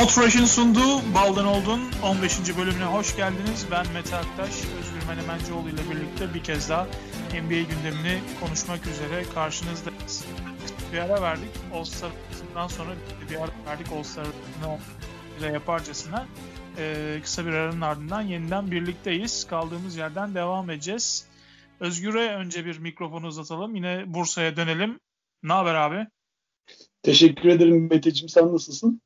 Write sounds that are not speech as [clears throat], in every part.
Podfresh'in sunduğu Baldan Oldun 15. bölümüne hoş geldiniz. Ben Mete Aktaş, Özgür Menemencioğlu ile birlikte bir kez daha NBA gündemini konuşmak üzere karşınızdayız. Bir ara verdik. All-Star'dan sonra bir ara verdik All-Star'ını yaparcasına. Ee, kısa bir aranın ardından yeniden birlikteyiz. Kaldığımız yerden devam edeceğiz. Özgür'e önce bir mikrofonu uzatalım. Yine Bursa'ya dönelim. Ne haber abi? Teşekkür ederim Meteciğim. Sen nasılsın?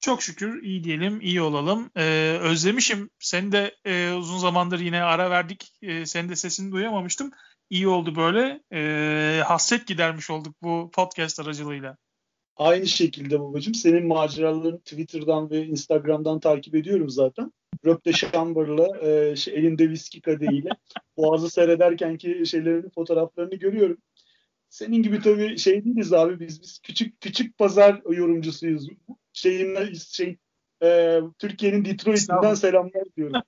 Çok şükür iyi diyelim, iyi olalım. Ee, özlemişim. Seni de e, uzun zamandır yine ara verdik. E, senin de sesini duyamamıştım. İyi oldu böyle. E, hasret gidermiş olduk bu podcast aracılığıyla. Aynı şekilde babacığım. Senin maceralarını Twitter'dan ve Instagram'dan takip ediyorum zaten. Röpte Chamber'la e, şey, elinde viski kadehiyle [laughs] Boğaz'ı seyrederken ki şeylerini, fotoğraflarını görüyorum. Senin gibi tabii şey değiliz abi biz biz küçük küçük pazar yorumcusuyuz. Şeyin şey e, Türkiye'nin Detroit'inden selamlar diyorum.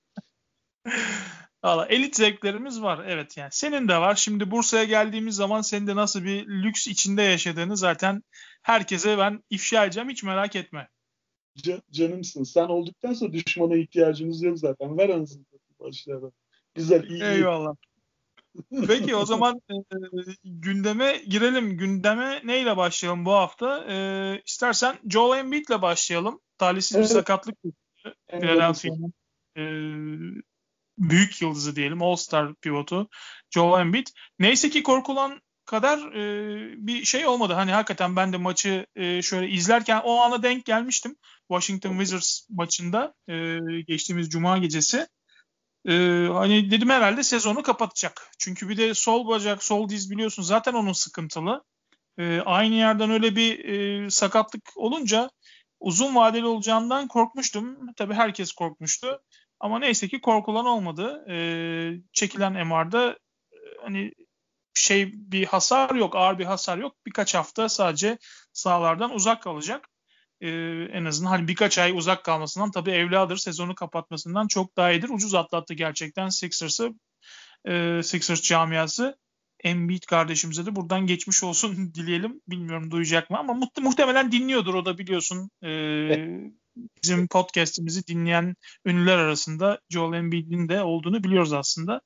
[laughs] Valla elit zevklerimiz var evet yani. Senin de var. Şimdi Bursa'ya geldiğimiz zaman senin de nasıl bir lüks içinde yaşadığını zaten herkese ben ifşa edeceğim hiç merak etme. Can, canımsın. Sen olduktan sonra düşmana ihtiyacımız yok zaten. Ver anasını başlayalım. Güzel iyi. Eyvallah. Peki o zaman e, gündeme girelim. Gündeme neyle başlayalım bu hafta? E, istersen Joel Embiid ile başlayalım. Talihsiz evet. bir sakatlık. Philadelphia'nın e, büyük yıldızı diyelim. All-Star pivotu Joel Embiid. Neyse ki korkulan kadar e, bir şey olmadı. Hani hakikaten ben de maçı e, şöyle izlerken o ana denk gelmiştim. Washington Wizards maçında e, geçtiğimiz cuma gecesi. E, hani dedim herhalde sezonu kapatacak. Çünkü bir de sol bacak, sol diz biliyorsun zaten onun sıkıntılı. E, aynı yerden öyle bir e, sakatlık olunca uzun vadeli olacağından korkmuştum. Tabii herkes korkmuştu. Ama neyse ki korkulan olmadı. E, çekilen MR'da hani şey bir hasar yok, ağır bir hasar yok. Birkaç hafta sadece sahalardan uzak kalacak. Ee, en azından hani birkaç ay uzak kalmasından tabii evladır sezonu kapatmasından çok daha iyidir. Ucuz atlattı gerçekten Sixers'ı. Ee, Sixers camiası. Embiid kardeşimize de buradan geçmiş olsun [laughs] dileyelim. Bilmiyorum duyacak mı ama mu- muhtemelen dinliyordur o da biliyorsun. Ee, bizim podcast'imizi dinleyen ünlüler arasında Joel Embiid'in de olduğunu biliyoruz aslında.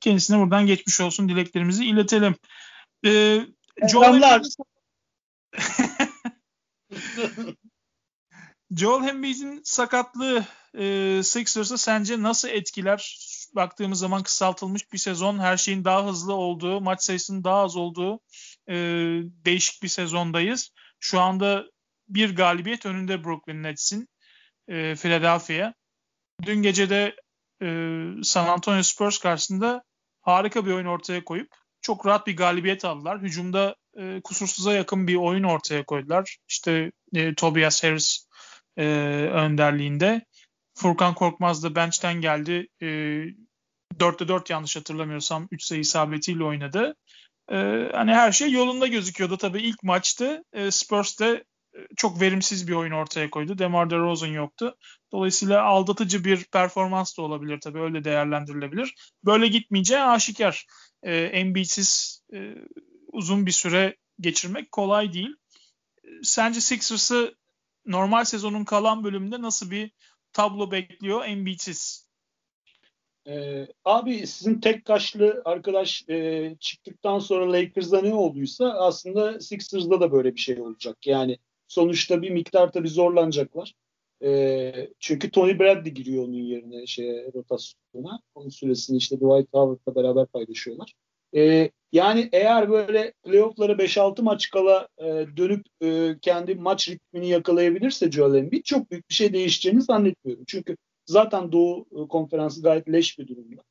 Kendisine buradan geçmiş olsun dileklerimizi iletelim. Ee, Joel Embiid'in [laughs] [laughs] Joel Embiid'in sakatlığı e, Sixers'ı sence nasıl etkiler? Baktığımız zaman kısaltılmış bir sezon, her şeyin daha hızlı olduğu, maç sayısının daha az olduğu e, değişik bir sezondayız. Şu anda bir galibiyet önünde Brooklyn Nets'in e, Philadelphia. Dün gece de e, San Antonio Spurs karşısında harika bir oyun ortaya koyup çok rahat bir galibiyet aldılar. Hücumda e, kusursuza yakın bir oyun ortaya koydular. İşte e, Tobias Harris e, önderliğinde. Furkan Korkmaz da bench'ten geldi. E, 4'te 4 yanlış hatırlamıyorsam 3 sayı isabetiyle oynadı. E, hani her şey yolunda gözüküyordu. Tabii ilk maçtı. E, Spurs de çok verimsiz bir oyun ortaya koydu. DeMar DeRozan yoktu. Dolayısıyla aldatıcı bir performans da olabilir tabii. Öyle değerlendirilebilir. Böyle gitmeyeceği aşikar. E, Embiid'siz e, uzun bir süre geçirmek kolay değil. Sence Sixers'ı normal sezonun kalan bölümünde nasıl bir tablo bekliyor Embiid'siz? Ee, abi sizin tek kaşlı arkadaş e, çıktıktan sonra Lakers'da ne olduysa aslında Sixers'da da böyle bir şey olacak. Yani sonuçta bir miktar tabii zorlanacaklar. E, çünkü Tony Bradley giriyor onun yerine şey rotasyona. Onun süresini işte Dwight Howard'la beraber paylaşıyorlar. E, yani eğer böyle playoff'lara 5-6 maç kala e, dönüp e, kendi maç ritmini yakalayabilirse Joel Embiid çok büyük bir şey değişeceğini zannetmiyorum. Çünkü zaten Doğu e, konferansı gayet leş bir durumda.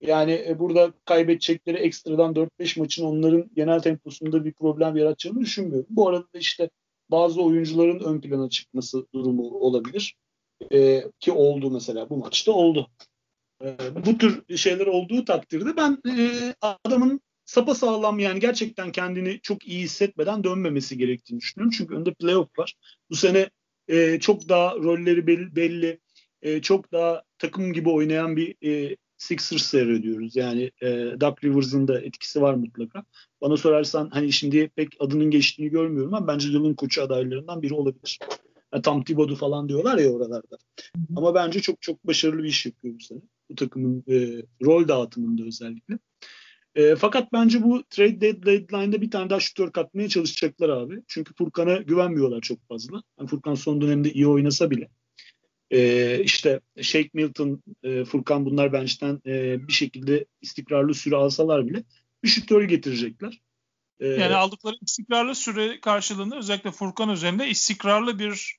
Yani e, burada kaybedecekleri ekstradan 4-5 maçın onların genel temposunda bir problem yaratacağını düşünmüyorum. Bu arada işte bazı oyuncuların ön plana çıkması durumu olabilir. E, ki oldu mesela bu maçta oldu. E, bu tür şeyler olduğu takdirde ben e, adamın sapa sağlam yani gerçekten kendini çok iyi hissetmeden dönmemesi gerektiğini düşünüyorum. Çünkü önde playoff var. Bu sene e, çok daha rolleri belli, belli e, çok daha takım gibi oynayan bir e, Sixers seyrediyoruz. Yani e, Doug Rivers'ın da etkisi var mutlaka. Bana sorarsan hani şimdi pek adının geçtiğini görmüyorum ama bence yılın koçu adaylarından biri olabilir. Yani tam Thibodeau falan diyorlar ya oralarda. Ama bence çok çok başarılı bir iş yapıyor bu sene. Bu takımın e, rol dağıtımında özellikle. E, fakat bence bu trade deadline'da bir tane daha şutör katmaya çalışacaklar abi. Çünkü Furkan'a güvenmiyorlar çok fazla. Yani Furkan son dönemde iyi oynasa bile. E, işte Shake Milton, e, Furkan bunlar bench'ten e, bir şekilde istikrarlı süre alsalar bile bir şutör getirecekler. E, yani aldıkları istikrarlı süre karşılığında özellikle Furkan üzerinde istikrarlı bir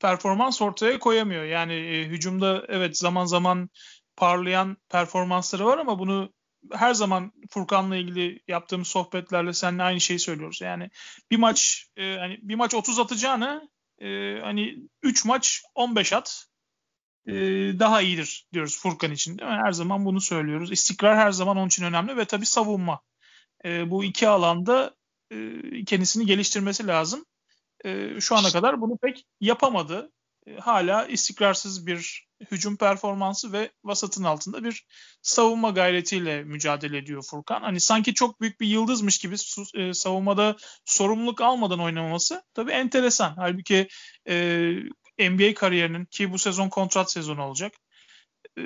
performans ortaya koyamıyor. Yani e, hücumda evet zaman zaman parlayan performansları var ama bunu her zaman Furkan'la ilgili yaptığımız sohbetlerle seninle aynı şeyi söylüyoruz. Yani bir maç e, hani bir maç 30 atacağını e, hani 3 maç 15 at e, daha iyidir diyoruz Furkan için değil mi? Her zaman bunu söylüyoruz. İstikrar her zaman onun için önemli ve tabii savunma. E, bu iki alanda e, kendisini geliştirmesi lazım. E, şu ana kadar bunu pek yapamadı. E, hala istikrarsız bir hücum performansı ve vasatın altında bir savunma gayretiyle mücadele ediyor Furkan. Hani sanki çok büyük bir yıldızmış gibi e, savunmada sorumluluk almadan oynamaması tabii enteresan. Halbuki e, NBA kariyerinin ki bu sezon kontrat sezonu olacak. E,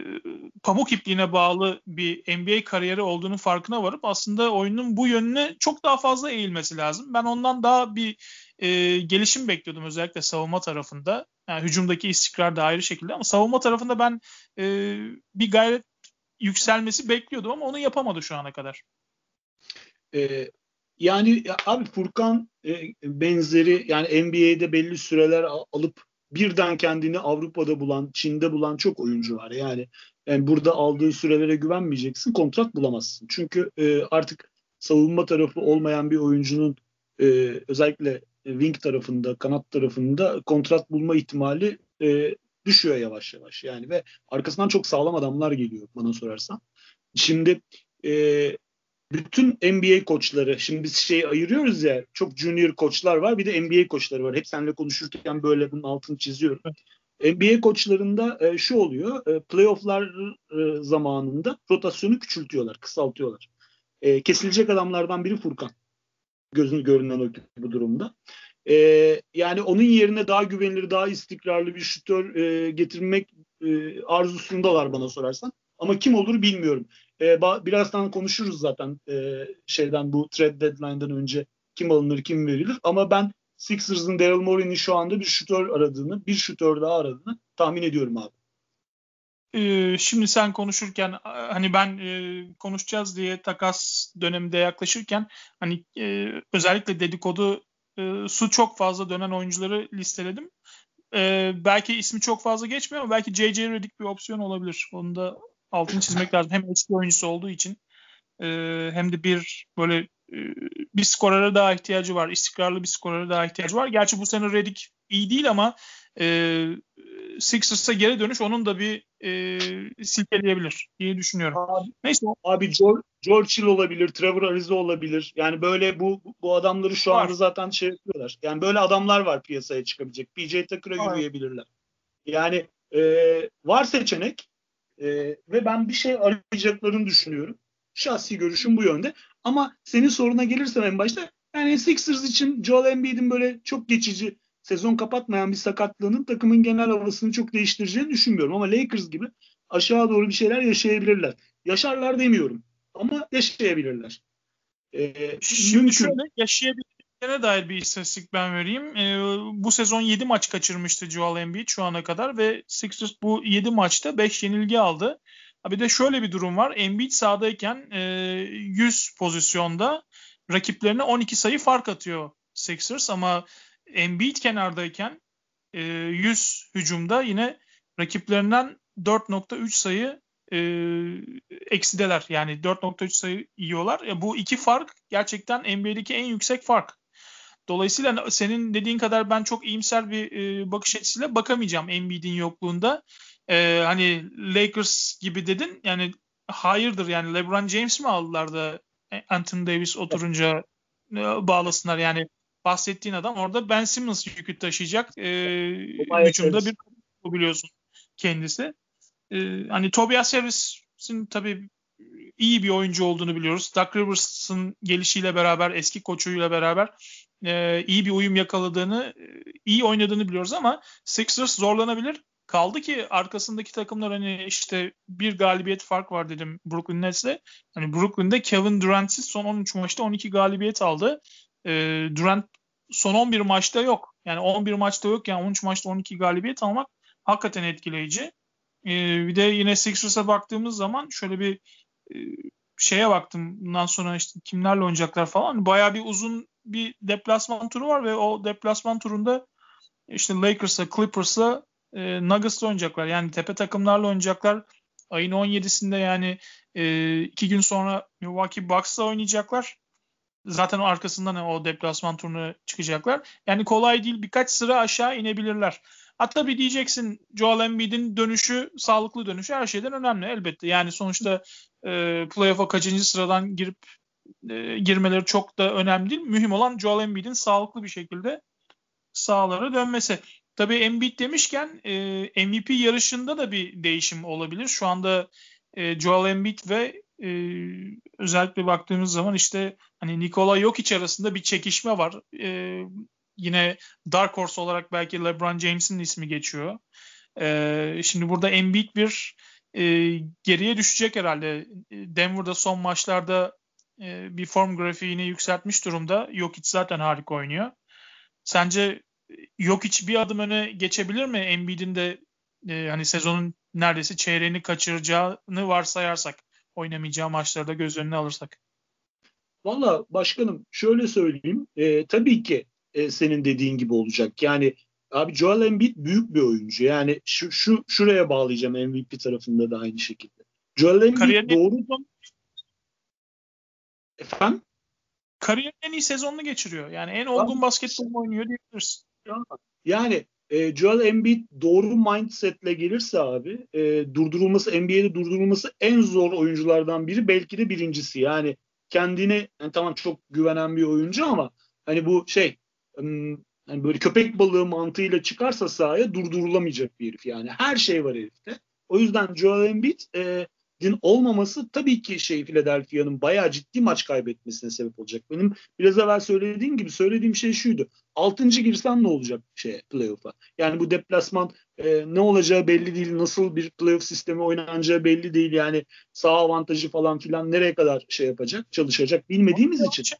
pamuk ipliğine bağlı bir NBA kariyeri olduğunu farkına varıp aslında oyunun bu yönüne çok daha fazla eğilmesi lazım. Ben ondan daha bir e, gelişim bekliyordum özellikle savunma tarafında. Yani hücumdaki istikrar da ayrı şekilde ama savunma tarafında ben e, bir gayret yükselmesi bekliyordum ama onu yapamadı şu ana kadar. Ee, yani abi Furkan e, benzeri yani NBA'de belli süreler alıp birden kendini Avrupa'da bulan, Çin'de bulan çok oyuncu var. Yani, yani burada aldığı sürelere güvenmeyeceksin, kontrat bulamazsın. Çünkü e, artık savunma tarafı olmayan bir oyuncunun e, özellikle wing tarafında, kanat tarafında kontrat bulma ihtimali e, düşüyor yavaş yavaş. Yani ve arkasından çok sağlam adamlar geliyor bana sorarsan. Şimdi e, bütün NBA koçları, şimdi biz şey ayırıyoruz ya, çok junior koçlar var, bir de NBA koçları var. Hep seninle konuşurken böyle bunun altını çiziyorum. NBA koçlarında e, şu oluyor, e, playofflar e, zamanında rotasyonu küçültüyorlar, kısaltıyorlar. E, kesilecek adamlardan biri Furkan. Gözün görünen o bu durumda. E, yani onun yerine daha güvenilir, daha istikrarlı bir şutör e, getirmek e, arzusundalar bana sorarsan. Ama kim olur bilmiyorum. E, birazdan konuşuruz zaten e, şeyden bu trade deadline'dan önce kim alınır kim verilir. Ama ben Sixers'ın Daryl Morey'nin şu anda bir şutör aradığını, bir şutör daha aradığını tahmin ediyorum abi. Ee, şimdi sen konuşurken hani ben e, konuşacağız diye takas döneminde yaklaşırken hani e, özellikle dedikodu e, su çok fazla dönen oyuncuları listeledim. Belki ismi çok fazla geçmiyor ama belki J.J. Redick bir opsiyon olabilir. Onu da altını çizmek lazım. Hem eski oyuncusu olduğu için hem de bir böyle bir skorera daha ihtiyacı var. İstikrarlı bir skorera daha ihtiyacı var. Gerçi bu sene Redick iyi değil ama e, Sixers'a geri dönüş onun da bir e, silkeleyebilir diye düşünüyorum. Abi, Neyse. Abi George, George Hill olabilir, Trevor Ariza olabilir. Yani böyle bu bu adamları şu var. anda zaten şey yapıyorlar. Yani böyle adamlar var piyasaya çıkabilecek. PJ Tucker'a yürüyebilirler. Yani e, var seçenek e, ve ben bir şey arayacaklarını düşünüyorum. Şahsi görüşüm bu yönde. Ama senin soruna gelirsem en başta yani Sixers için Joel Embiid'in böyle çok geçici sezon kapatmayan bir sakatlığının takımın genel havasını çok değiştireceğini düşünmüyorum. Ama Lakers gibi aşağı doğru bir şeyler yaşayabilirler. Yaşarlar demiyorum ama yaşayabilirler. Ee, Şimdi mümkün. şöyle yaşayabileceğine dair bir istatistik ben vereyim. Ee, bu sezon 7 maç kaçırmıştı Joel Embiid şu ana kadar ve Sixers bu 7 maçta 5 yenilgi aldı. Bir de şöyle bir durum var. Embiid sahadayken e, 100 pozisyonda rakiplerine 12 sayı fark atıyor Sixers ama Embiid kenardayken e, 100 hücumda yine rakiplerinden 4.3 sayı e, eksideler. Yani 4.3 sayı yiyorlar. Ya bu iki fark gerçekten NBA'deki en yüksek fark. Dolayısıyla senin dediğin kadar ben çok iyimser bir e, bakış açısıyla bakamayacağım Embiid'in yokluğunda. E, hani Lakers gibi dedin. Yani hayırdır yani LeBron James mi aldılar da Anthony Davis oturunca e, bağlasınlar yani bahsettiğin adam orada Ben Simmons yükü taşıyacak e, hücumda bir biliyorsun kendisi. E, hani Tobias Harris'in tabii iyi bir oyuncu olduğunu biliyoruz. Doug Rivers'ın gelişiyle beraber, eski koçuyla beraber e, iyi bir uyum yakaladığını, e, iyi oynadığını biliyoruz ama Sixers zorlanabilir. Kaldı ki arkasındaki takımlar hani işte bir galibiyet fark var dedim Brooklyn Nets'le. Hani Brooklyn'de Kevin Durant'siz son 13 maçta 12 galibiyet aldı. E, Durant son 11 maçta yok. Yani 11 maçta yok yani 13 maçta 12 galibiyet almak hakikaten etkileyici. E, bir de yine Sixers'a baktığımız zaman şöyle bir e, şeye baktım. Bundan sonra işte kimlerle oynayacaklar falan. Bayağı bir uzun bir deplasman turu var ve o deplasman turunda işte Lakers'a, Clippers'la e, Nuggets'la oynayacaklar. Yani tepe takımlarla oynayacaklar. Ayın 17'sinde yani e, iki gün sonra Milwaukee Bucks'la oynayacaklar. Zaten o arkasından o deplasman turuna çıkacaklar. Yani kolay değil. Birkaç sıra aşağı inebilirler. Hatta bir diyeceksin Joel Embiid'in dönüşü, sağlıklı dönüşü her şeyden önemli elbette. Yani sonuçta e, playoff'a kaçıncı sıradan girip e, girmeleri çok da önemli değil. Mühim olan Joel Embiid'in sağlıklı bir şekilde sahalara dönmesi. Tabii Embiid demişken e, MVP yarışında da bir değişim olabilir. Şu anda e, Joel Embiid ve e, özellikle baktığımız zaman işte hani Nikola Jokic arasında bir çekişme var. E, yine Dark Horse olarak belki LeBron James'in ismi geçiyor. E, şimdi burada Embiid bir e, geriye düşecek herhalde. Denver'da son maçlarda e, bir form grafiğini yükseltmiş durumda. Jokic zaten harika oynuyor. Sence Jokic bir adım öne geçebilir mi? Embiid'in de e, hani sezonun neredeyse çeyreğini kaçıracağını varsayarsak oynamayacağı maçlarda göz önüne alırsak. Valla başkanım şöyle söyleyeyim. E, tabii ki e, senin dediğin gibi olacak. Yani abi Joel Embiid büyük bir oyuncu. Yani şu, şu şuraya bağlayacağım MVP tarafında da aynı şekilde. Joel Embiid Kariyerin doğru Efendim? Kariyerin en iyi sezonunu geçiriyor. Yani en olgun basketbol oynuyor diyebiliriz. Yani e, Joel Embiid doğru mindsetle gelirse abi e, durdurulması NBA'de durdurulması en zor oyunculardan biri belki de birincisi. Yani kendine yani tamam çok güvenen bir oyuncu ama hani bu şey yani böyle köpek balığı mantığıyla çıkarsa sahaya durdurulamayacak bir herif yani. Her şey var herifte. O yüzden Joel Embiid e, din olmaması tabii ki şey Philadelphia'nın bayağı ciddi maç kaybetmesine sebep olacak. Benim biraz evvel söylediğim gibi söylediğim şey şuydu. Altıncı girsen ne olacak şey playoff'a? Yani bu deplasman e, ne olacağı belli değil. Nasıl bir playoff sistemi oynanacağı belli değil. Yani sağ avantajı falan filan nereye kadar şey yapacak, çalışacak bilmediğimiz için.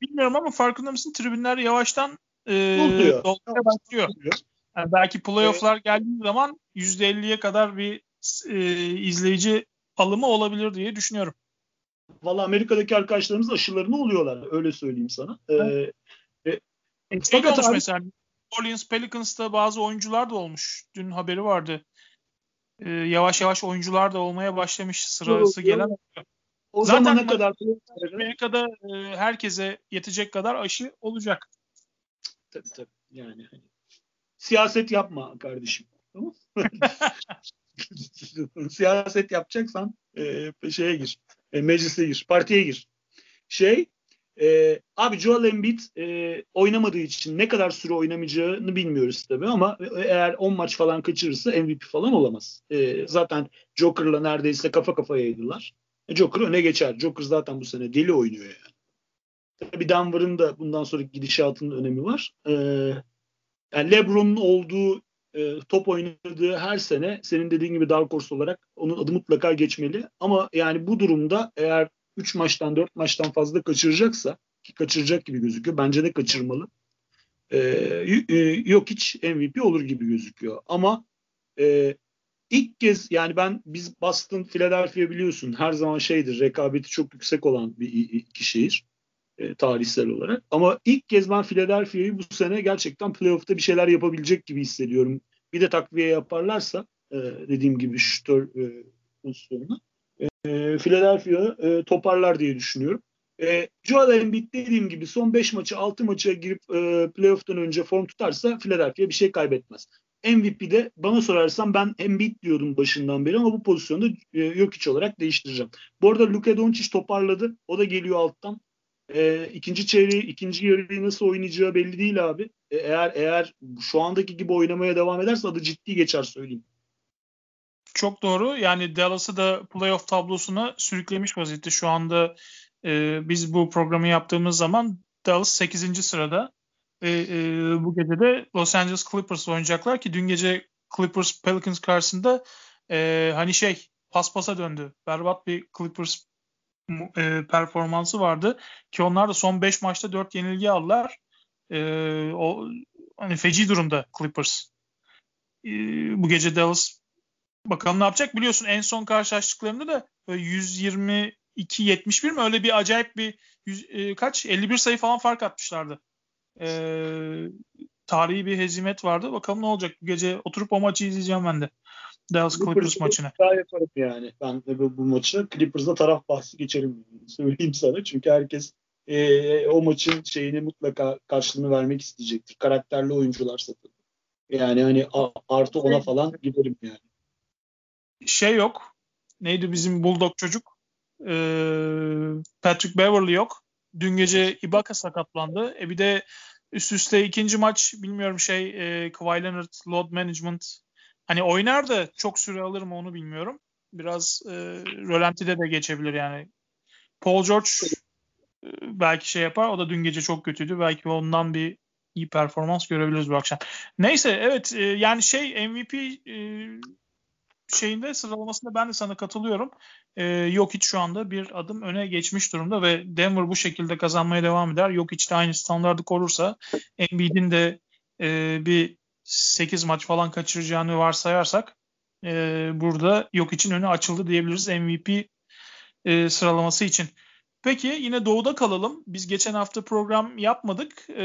Bilmiyorum ama farkında mısın? Tribünler yavaştan e, dolmaya başlıyor. Yani belki playoff'lar geldiği zaman %50'ye kadar bir e, izleyici alımı olabilir diye düşünüyorum. Valla Amerika'daki arkadaşlarımız aşılarını oluyorlar. Öyle söyleyeyim sana. Evet. Ee, e, şey olmuş mesela Orleans Pelicans'ta bazı oyuncular da olmuş. Dün haberi vardı. Ee, yavaş yavaş oyuncular da olmaya başlamış sırası yok, gelen. O Zaten zamana kadar Amerika'da e, herkese yetecek kadar aşı olacak. Tabii tabii. Yani hani, siyaset yapma kardeşim. Tamam [laughs] [laughs] siyaset yapacaksan e, şeye gir. E, meclise gir. Partiye gir. Şey e, abi Joel Embiid e, oynamadığı için ne kadar süre oynamayacağını bilmiyoruz tabii ama eğer 10 maç falan kaçırırsa MVP falan olamaz. E, zaten Joker'la neredeyse kafa kafayaydılar. E, Joker öne geçer. Joker zaten bu sene deli oynuyor yani. Tabii Denver'ın da bundan sonraki gidişatının önemi var. E, yani LeBron'un olduğu e, top oynadığı her sene senin dediğin gibi Dark Horse olarak onun adı mutlaka geçmeli. Ama yani bu durumda eğer 3 maçtan 4 maçtan fazla kaçıracaksa ki kaçıracak gibi gözüküyor. Bence de kaçırmalı. E, e, yok hiç MVP olur gibi gözüküyor. Ama e, ilk kez yani ben biz Boston, Philadelphia biliyorsun her zaman şeydir rekabeti çok yüksek olan bir iki şehir e, tarihsel olarak. Ama ilk kez ben Philadelphia'yı bu sene gerçekten playoff'ta bir şeyler yapabilecek gibi hissediyorum. Bir de takviye yaparlarsa e, dediğim gibi şütör e, pozisyonuna e, Philadelphia e, toparlar diye düşünüyorum. E, Joel Embiid dediğim gibi son 5 maçı 6 maça girip e, playoff'tan önce form tutarsa Philadelphia bir şey kaybetmez. MVP'de bana sorarsan ben Embiid diyordum başından beri ama bu pozisyonda e, yok hiç olarak değiştireceğim. Bu arada Luka Doncic toparladı. O da geliyor alttan. E, ikinci çeyreği, ikinci yarıyı nasıl oynayacağı belli değil abi. E, eğer eğer şu andaki gibi oynamaya devam ederse adı ciddi geçer söyleyeyim. Çok doğru. Yani Dallas'ı da playoff tablosuna sürüklemiş vaziyette. Şu anda e, biz bu programı yaptığımız zaman Dallas 8. sırada. E, e, bu gece de Los Angeles Clippers oynayacaklar ki dün gece Clippers Pelicans karşısında e, hani şey paspasa döndü. Berbat bir Clippers e, performansı vardı ki onlar da son 5 maçta 4 yenilgi aldılar. E, o hani feci durumda Clippers. E, bu gece Dallas bakalım ne yapacak biliyorsun en son karşılaştıklarında da 122-71 mi öyle bir acayip bir 100, e, kaç 51 sayı falan fark atmışlardı. E, tarihi bir hezimet vardı. Bakalım ne olacak. Bu gece oturup o maçı izleyeceğim ben de. Dallas Clippers maçını. Daha yaparım yani. Ben de bu, bu maçı Clippers'da taraf bahsi geçerim. [laughs] Söyleyeyim sana. Çünkü herkes e, o maçın şeyini mutlaka karşılığını vermek isteyecektir. Karakterli oyuncular satın. Yani hani artı ona falan giderim yani. Şey yok. Neydi bizim Bulldog çocuk? Ee, Patrick Beverly yok. Dün gece Ibaka sakatlandı. E bir de üst üste ikinci maç bilmiyorum şey e, Kawhi Leonard load management hani oynar da çok süre alır mı onu bilmiyorum. Biraz e, rölantide de geçebilir yani. Paul George e, belki şey yapar. O da dün gece çok kötüydü. Belki ondan bir iyi performans görebiliriz bu akşam. Neyse evet e, yani şey MVP e, şeyinde sıralamasında ben de sana katılıyorum. E, yok hiç şu anda bir adım öne geçmiş durumda ve Denver bu şekilde kazanmaya devam eder. Yok hiç de aynı standardı korursa Embiid'in de e, bir 8 maç falan kaçıracağını varsayarsak e, burada yok için önü açıldı diyebiliriz MVP e, sıralaması için. Peki yine doğuda kalalım. Biz geçen hafta program yapmadık. E,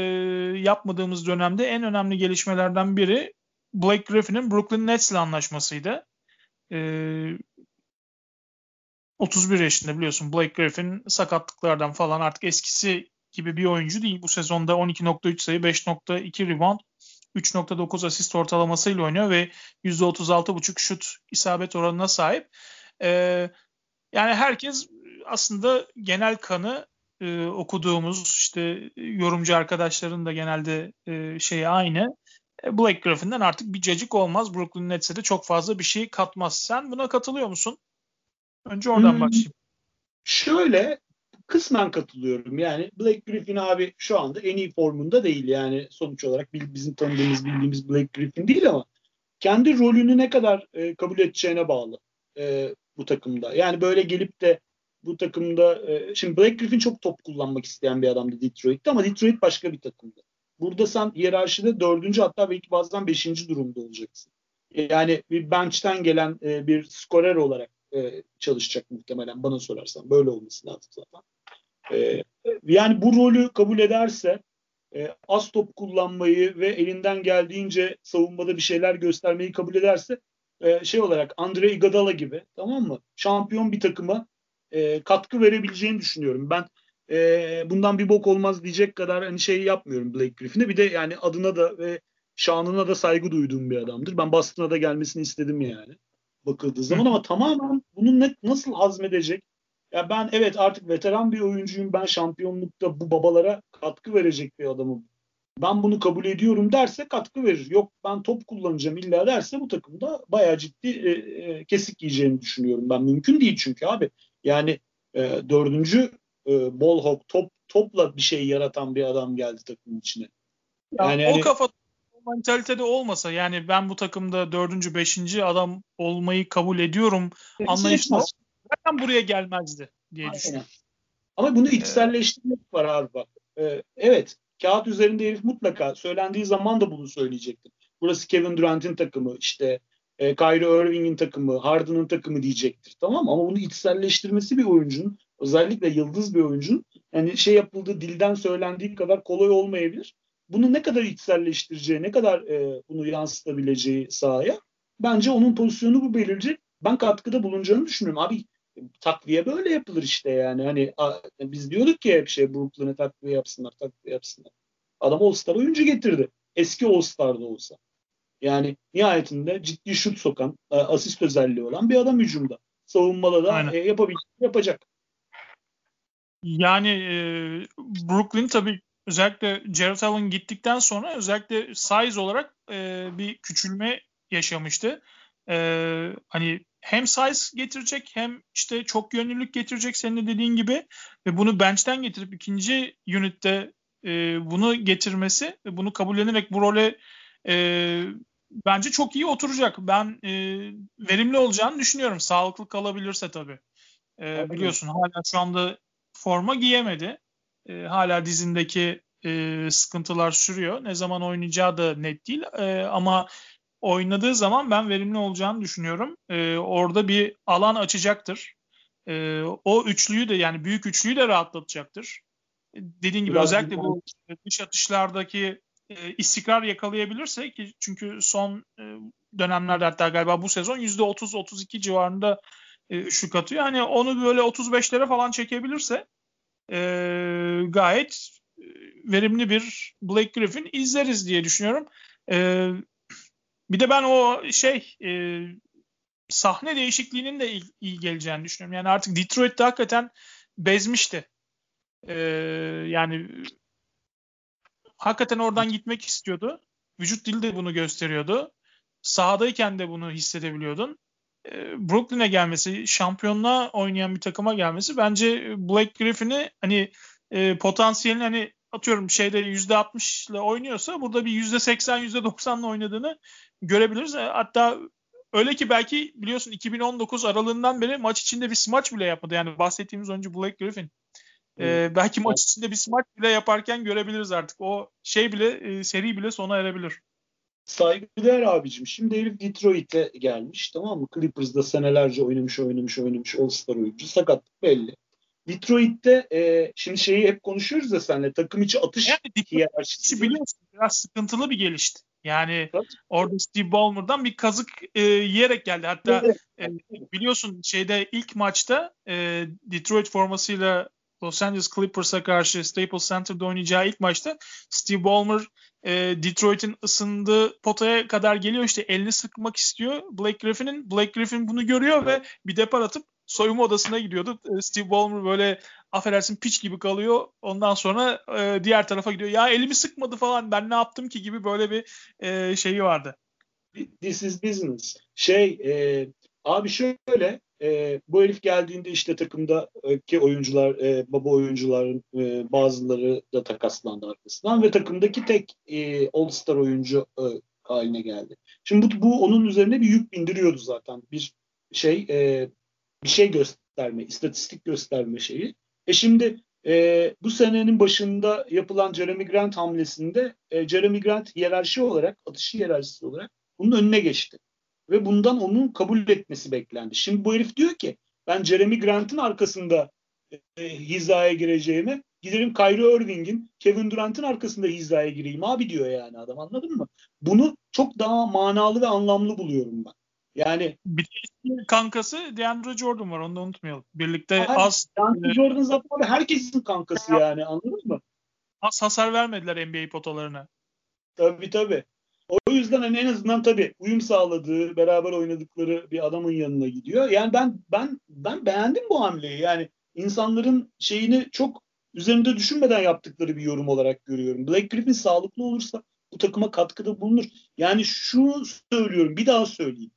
yapmadığımız dönemde en önemli gelişmelerden biri Blake Griffin'in Brooklyn Nets ile anlaşmasıydı. E, 31 yaşında biliyorsun Blake Griffin sakatlıklardan falan artık eskisi gibi bir oyuncu değil. Bu sezonda 12.3 sayı, 5.2 rebound, 3.9 asist ortalamasıyla oynuyor ve %36.5 şut isabet oranına sahip. Ee, yani herkes aslında genel kanı e, okuduğumuz işte yorumcu arkadaşların da genelde e, şeyi aynı. E, Blake Griffin'den artık bir cacık olmaz. Brooklyn Nets'e de çok fazla bir şey katmaz. Sen buna katılıyor musun? Önce oradan hmm. başlayayım. Şöyle kısmen katılıyorum. Yani Blake Griffin abi şu anda en iyi formunda değil. Yani sonuç olarak bizim tanıdığımız bildiğimiz Blake Griffin değil ama kendi rolünü ne kadar e, kabul edeceğine bağlı e, bu takımda. Yani böyle gelip de bu takımda e, şimdi Blake Griffin çok top kullanmak isteyen bir adamdı Detroit'te ama Detroit başka bir takımdı. Burada sen hiyerarşide dördüncü hatta belki bazen beşinci durumda olacaksın. Yani bir bench'ten gelen e, bir skorer olarak e, çalışacak muhtemelen bana sorarsan. Böyle olması lazım zaten. E, yani bu rolü kabul ederse e, az top kullanmayı ve elinden geldiğince savunmada bir şeyler göstermeyi kabul ederse e, şey olarak Andre Iguodala gibi tamam mı? Şampiyon bir takıma e, katkı verebileceğini düşünüyorum. Ben e, bundan bir bok olmaz diyecek kadar hani şey yapmıyorum Blake Griffin'e. Bir de yani adına da ve şanına da saygı duyduğum bir adamdır. Ben Boston'a da gelmesini istedim yani bakıldığı zaman ama tamamen bunu ne, nasıl hazmedecek? Ya ben evet artık veteran bir oyuncuyum. Ben şampiyonlukta bu babalara katkı verecek bir adamım. Ben bunu kabul ediyorum derse katkı verir. Yok ben top kullanacağım illa derse bu takımda bayağı ciddi e, e, kesik yiyeceğini düşünüyorum ben. Mümkün değil çünkü abi. Yani e, dördüncü e, ball hawk top topla bir şey yaratan bir adam geldi takımın içine. Yani, ya, o hani, kafa mantalitede olmasa yani ben bu takımda dördüncü, beşinci adam olmayı kabul ediyorum anlayışla zaten buraya gelmezdi diye Aynen. düşünüyorum. Ama bunu içselleştirmek ee, var abi bak. Ee, evet kağıt üzerinde herif mutlaka söylendiği zaman da bunu söyleyecektir. Burası Kevin Durant'in takımı işte e, Kyrie Irving'in takımı, Harden'ın takımı diyecektir. Tamam? Ama bunu içselleştirmesi bir oyuncunun özellikle yıldız bir oyuncunun yani şey yapıldığı dilden söylendiği kadar kolay olmayabilir bunu ne kadar içselleştireceği, ne kadar e, bunu yansıtabileceği sahaya bence onun pozisyonu bu belirleyecek. Ben katkıda bulunacağını düşünüyorum. Abi takviye böyle yapılır işte yani. Hani a, biz diyorduk ki hep şey Brooklyn'e takviye yapsınlar, takviye yapsınlar. Adam All-Star oyuncu getirdi. Eski All-Star'da olsa. Yani nihayetinde ciddi şut sokan, asist özelliği olan bir adam hücumda. Savunmada da e, yapabilecek, yapacak. Yani e, Brooklyn tabii özellikle Jared Allen gittikten sonra özellikle size olarak e, bir küçülme yaşamıştı. E, hani hem size getirecek hem işte çok yönlülük getirecek senin de dediğin gibi ve bunu bench'ten getirip ikinci unitte e, bunu getirmesi, bunu kabullenerek bu role e, bence çok iyi oturacak. Ben e, verimli olacağını düşünüyorum. Sağlıklı kalabilirse tabii. E, biliyorsun hala şu anda forma giyemedi. E, hala dizindeki e, sıkıntılar sürüyor. Ne zaman oynayacağı da net değil. E, ama oynadığı zaman ben verimli olacağını düşünüyorum. E, orada bir alan açacaktır. E, o üçlüyü de yani büyük üçlüyü de rahatlatacaktır. E, dediğin gibi Biraz özellikle bu dış atışlardaki e, istikrar yakalayabilirse ki çünkü son e, dönemlerde hatta galiba bu sezon %30-32 civarında e, üçlük atıyor. Hani onu böyle 35'lere falan çekebilirse e, gayet e, verimli bir Blake Griffin izleriz diye düşünüyorum. E, bir de ben o şey e, sahne değişikliğinin de iyi, iyi geleceğini düşünüyorum. Yani artık Detroit'te hakikaten bezmişti. E, yani hakikaten oradan gitmek istiyordu. Vücut dili de bunu gösteriyordu. Sahadayken de bunu hissedebiliyordun. E, Brooklyn'e gelmesi, şampiyonluğa oynayan bir takıma gelmesi bence Blake Griffin'i hani e, potansiyelini hani atıyorum şeyde %60 ile oynuyorsa burada bir %80 %90 ile oynadığını görebiliriz. Hatta öyle ki belki biliyorsun 2019 aralığından beri maç içinde bir smaç bile yapmadı. Yani bahsettiğimiz oyuncu Blake Griffin. Ee, belki maç içinde bir smaç bile yaparken görebiliriz artık. O şey bile e, seri bile sona erebilir. Saygıdeğer abicim. Şimdi herif Detroit'e gelmiş tamam mı? Clippers'da senelerce oynamış oynamış oynamış All-Star oyuncu. Sakatlık belli. Detroit'te e, şimdi şeyi hep konuşuyoruz ya senle takım içi atış yani, hiyerarşisi biliyorsun biraz sıkıntılı bir gelişti. Yani Tabii. orada Steve Ballmer'dan bir kazık e, yiyerek geldi. Hatta e, biliyorsun şeyde ilk maçta e, Detroit formasıyla Los Angeles Clippers'a karşı Staples Center'da oynayacağı ilk maçta Steve Ballmer e, Detroit'in ısındığı potaya kadar geliyor işte elini sıkmak istiyor Blake Griffin'in. Blake Griffin bunu görüyor ve bir depar atıp soyunma odasına gidiyordu. E, Steve Ballmer böyle affedersin piç gibi kalıyor. Ondan sonra e, diğer tarafa gidiyor. Ya elimi sıkmadı falan ben ne yaptım ki gibi böyle bir e, şeyi vardı. This is business. Şey e, abi şöyle e, bu herif geldiğinde işte takımdaki oyuncular, e, baba oyuncuların e, bazıları da takaslandı arkasından ve takımdaki tek e, All-Star oyuncu e, haline geldi. Şimdi bu, bu onun üzerine bir yük bindiriyordu zaten. Bir şey e, bir şey gösterme, istatistik gösterme şeyi. E şimdi e, bu senenin başında yapılan Jeremy Grant hamlesinde e, Jeremy Grant hiyerarşi olarak, atışı hiyerarşisi olarak bunun önüne geçti ve bundan onun kabul etmesi beklendi. Şimdi bu herif diyor ki ben Jeremy Grant'ın arkasında e, hizaya gireceğime giderim Kyrie Irving'in Kevin Durant'ın arkasında hizaya gireyim abi diyor yani adam anladın mı? Bunu çok daha manalı ve anlamlı buluyorum ben. Yani bir kankası DeAndre Jordan var onu da unutmayalım. Birlikte Hayır, az DeAndre Jordan zaten herkesin kankası yani anladın mı? Az hasar vermediler NBA potalarına. Tabii tabii. O yüzden hani en azından tabii uyum sağladığı, beraber oynadıkları bir adamın yanına gidiyor. Yani ben ben ben beğendim bu hamleyi. Yani insanların şeyini çok üzerinde düşünmeden yaptıkları bir yorum olarak görüyorum. Blake Griffin sağlıklı olursa bu takıma katkıda bulunur. Yani şunu söylüyorum, bir daha söyleyeyim.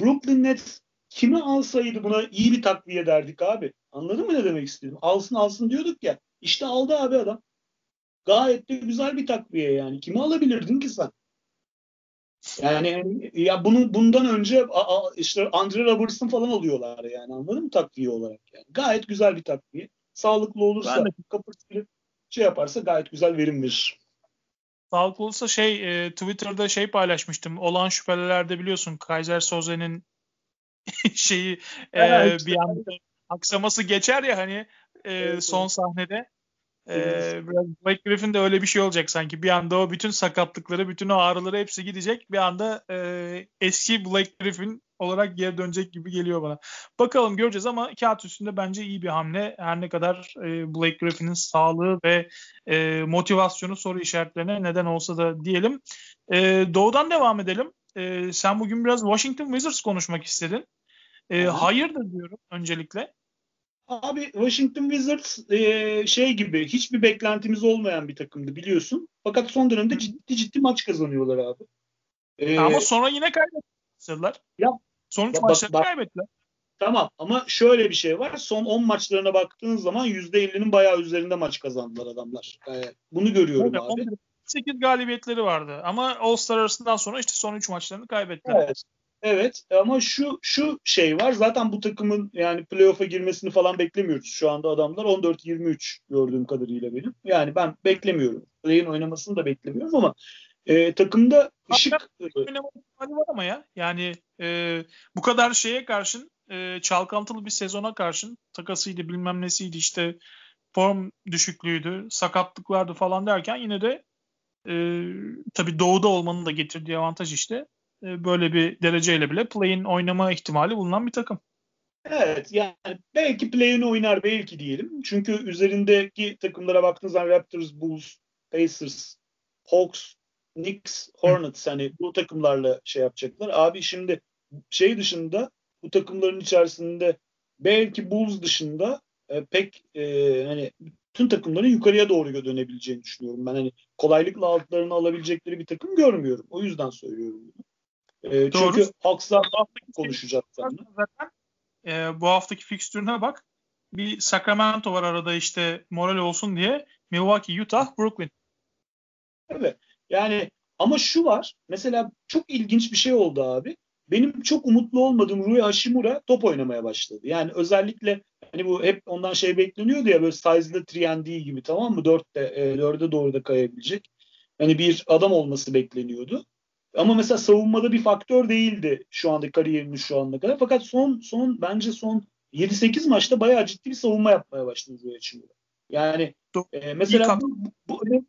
Brooklyn Nets kimi alsaydı buna iyi bir takviye derdik abi. Anladın mı ne demek istedim? Alsın alsın diyorduk ya. İşte aldı abi adam. Gayet de güzel bir takviye yani. Kimi alabilirdin ki sen? Yani ya bunu bundan önce a, a, işte Andre Robertson falan alıyorlar yani anladın mı takviye olarak yani. Gayet güzel bir takviye. Sağlıklı olursa kapatılıp şey yaparsa gayet güzel verim verir. Sağlıklı olursa şey e, Twitter'da şey paylaşmıştım. Olan şüphelerde biliyorsun Kaiser Soze'nin [laughs] şeyi e, evet, bir anda aksaması geçer ya hani e, evet, son sahnede. Ee, biraz Blake Griffin de öyle bir şey olacak sanki. Bir anda o bütün sakatlıkları, bütün o ağrıları hepsi gidecek. Bir anda e, eski Blake Griffin olarak geri dönecek gibi geliyor bana. Bakalım göreceğiz ama kağıt üstünde bence iyi bir hamle. Her ne kadar e, Blake Griffin'in sağlığı ve e, motivasyonu soru işaretlerine neden olsa da diyelim. E, doğudan devam edelim. E, sen bugün biraz Washington Wizards konuşmak istedin. E, hayırdır diyorum öncelikle. Abi Washington Wizards e, şey gibi hiçbir beklentimiz olmayan bir takımdı biliyorsun. Fakat son dönemde ciddi ciddi maç kazanıyorlar abi. E, Ama sonra yine kaybettiler. Ya, Sonuç bak, maçlarını bak, kaybettiler. Tamam ama şöyle bir şey var. Son 10 maçlarına baktığın zaman %50'nin bayağı üzerinde maç kazandılar adamlar. Yani bunu görüyorum evet, abi. 8 galibiyetleri vardı ama All-Star arasından sonra işte son 3 maçlarını kaybettiler. Evet. Evet ama şu şu şey var. Zaten bu takımın yani playoff'a girmesini falan beklemiyoruz. Şu anda adamlar 14-23 gördüğüm kadarıyla benim. Yani ben beklemiyorum. Play'in oynamasını da beklemiyorum ama e, takımda ışık oynama var ama ya. Yani e, bu kadar şeye karşın e, çalkantılı bir sezona karşın takasıydı bilmem nesiydi işte form düşüklüğüydü, sakatlıklardı falan derken yine de e, tabii doğuda olmanın da getirdiği avantaj işte e, böyle bir dereceyle bile play'in oynama ihtimali bulunan bir takım. Evet yani belki play'in oynar belki diyelim. Çünkü üzerindeki takımlara baktığınız zaman Raptors, Bulls, Pacers, Hawks, Knicks, Hornets hani bu takımlarla şey yapacaklar. Abi şimdi şey dışında bu takımların içerisinde belki Bulls dışında e, pek e, hani bütün takımların yukarıya doğru dönebileceğini düşünüyorum. Ben hani kolaylıkla altlarını alabilecekleri bir takım görmüyorum. O yüzden söylüyorum bunu. E, çünkü Hawks'la konuşacağız zaten. E, bu haftaki fikstürüne bak. Bir Sacramento var arada işte moral olsun diye. Milwaukee, Utah, Brooklyn. Evet. Yani ama şu var. Mesela çok ilginç bir şey oldu abi. Benim çok umutlu olmadığım Rui Hashimura top oynamaya başladı. Yani özellikle hani bu hep ondan şey bekleniyordu ya böyle size'lı 3D gibi tamam mı? 4'te e, 4'e doğru da kayabilecek. Hani bir adam olması bekleniyordu. Ama mesela savunmada bir faktör değildi şu anda kariyerinin şu ana kadar. Fakat son son bence son 7-8 maçta bayağı ciddi bir savunma yapmaya başladı Rui Hashimura. Yani e, mesela bu, bu, bu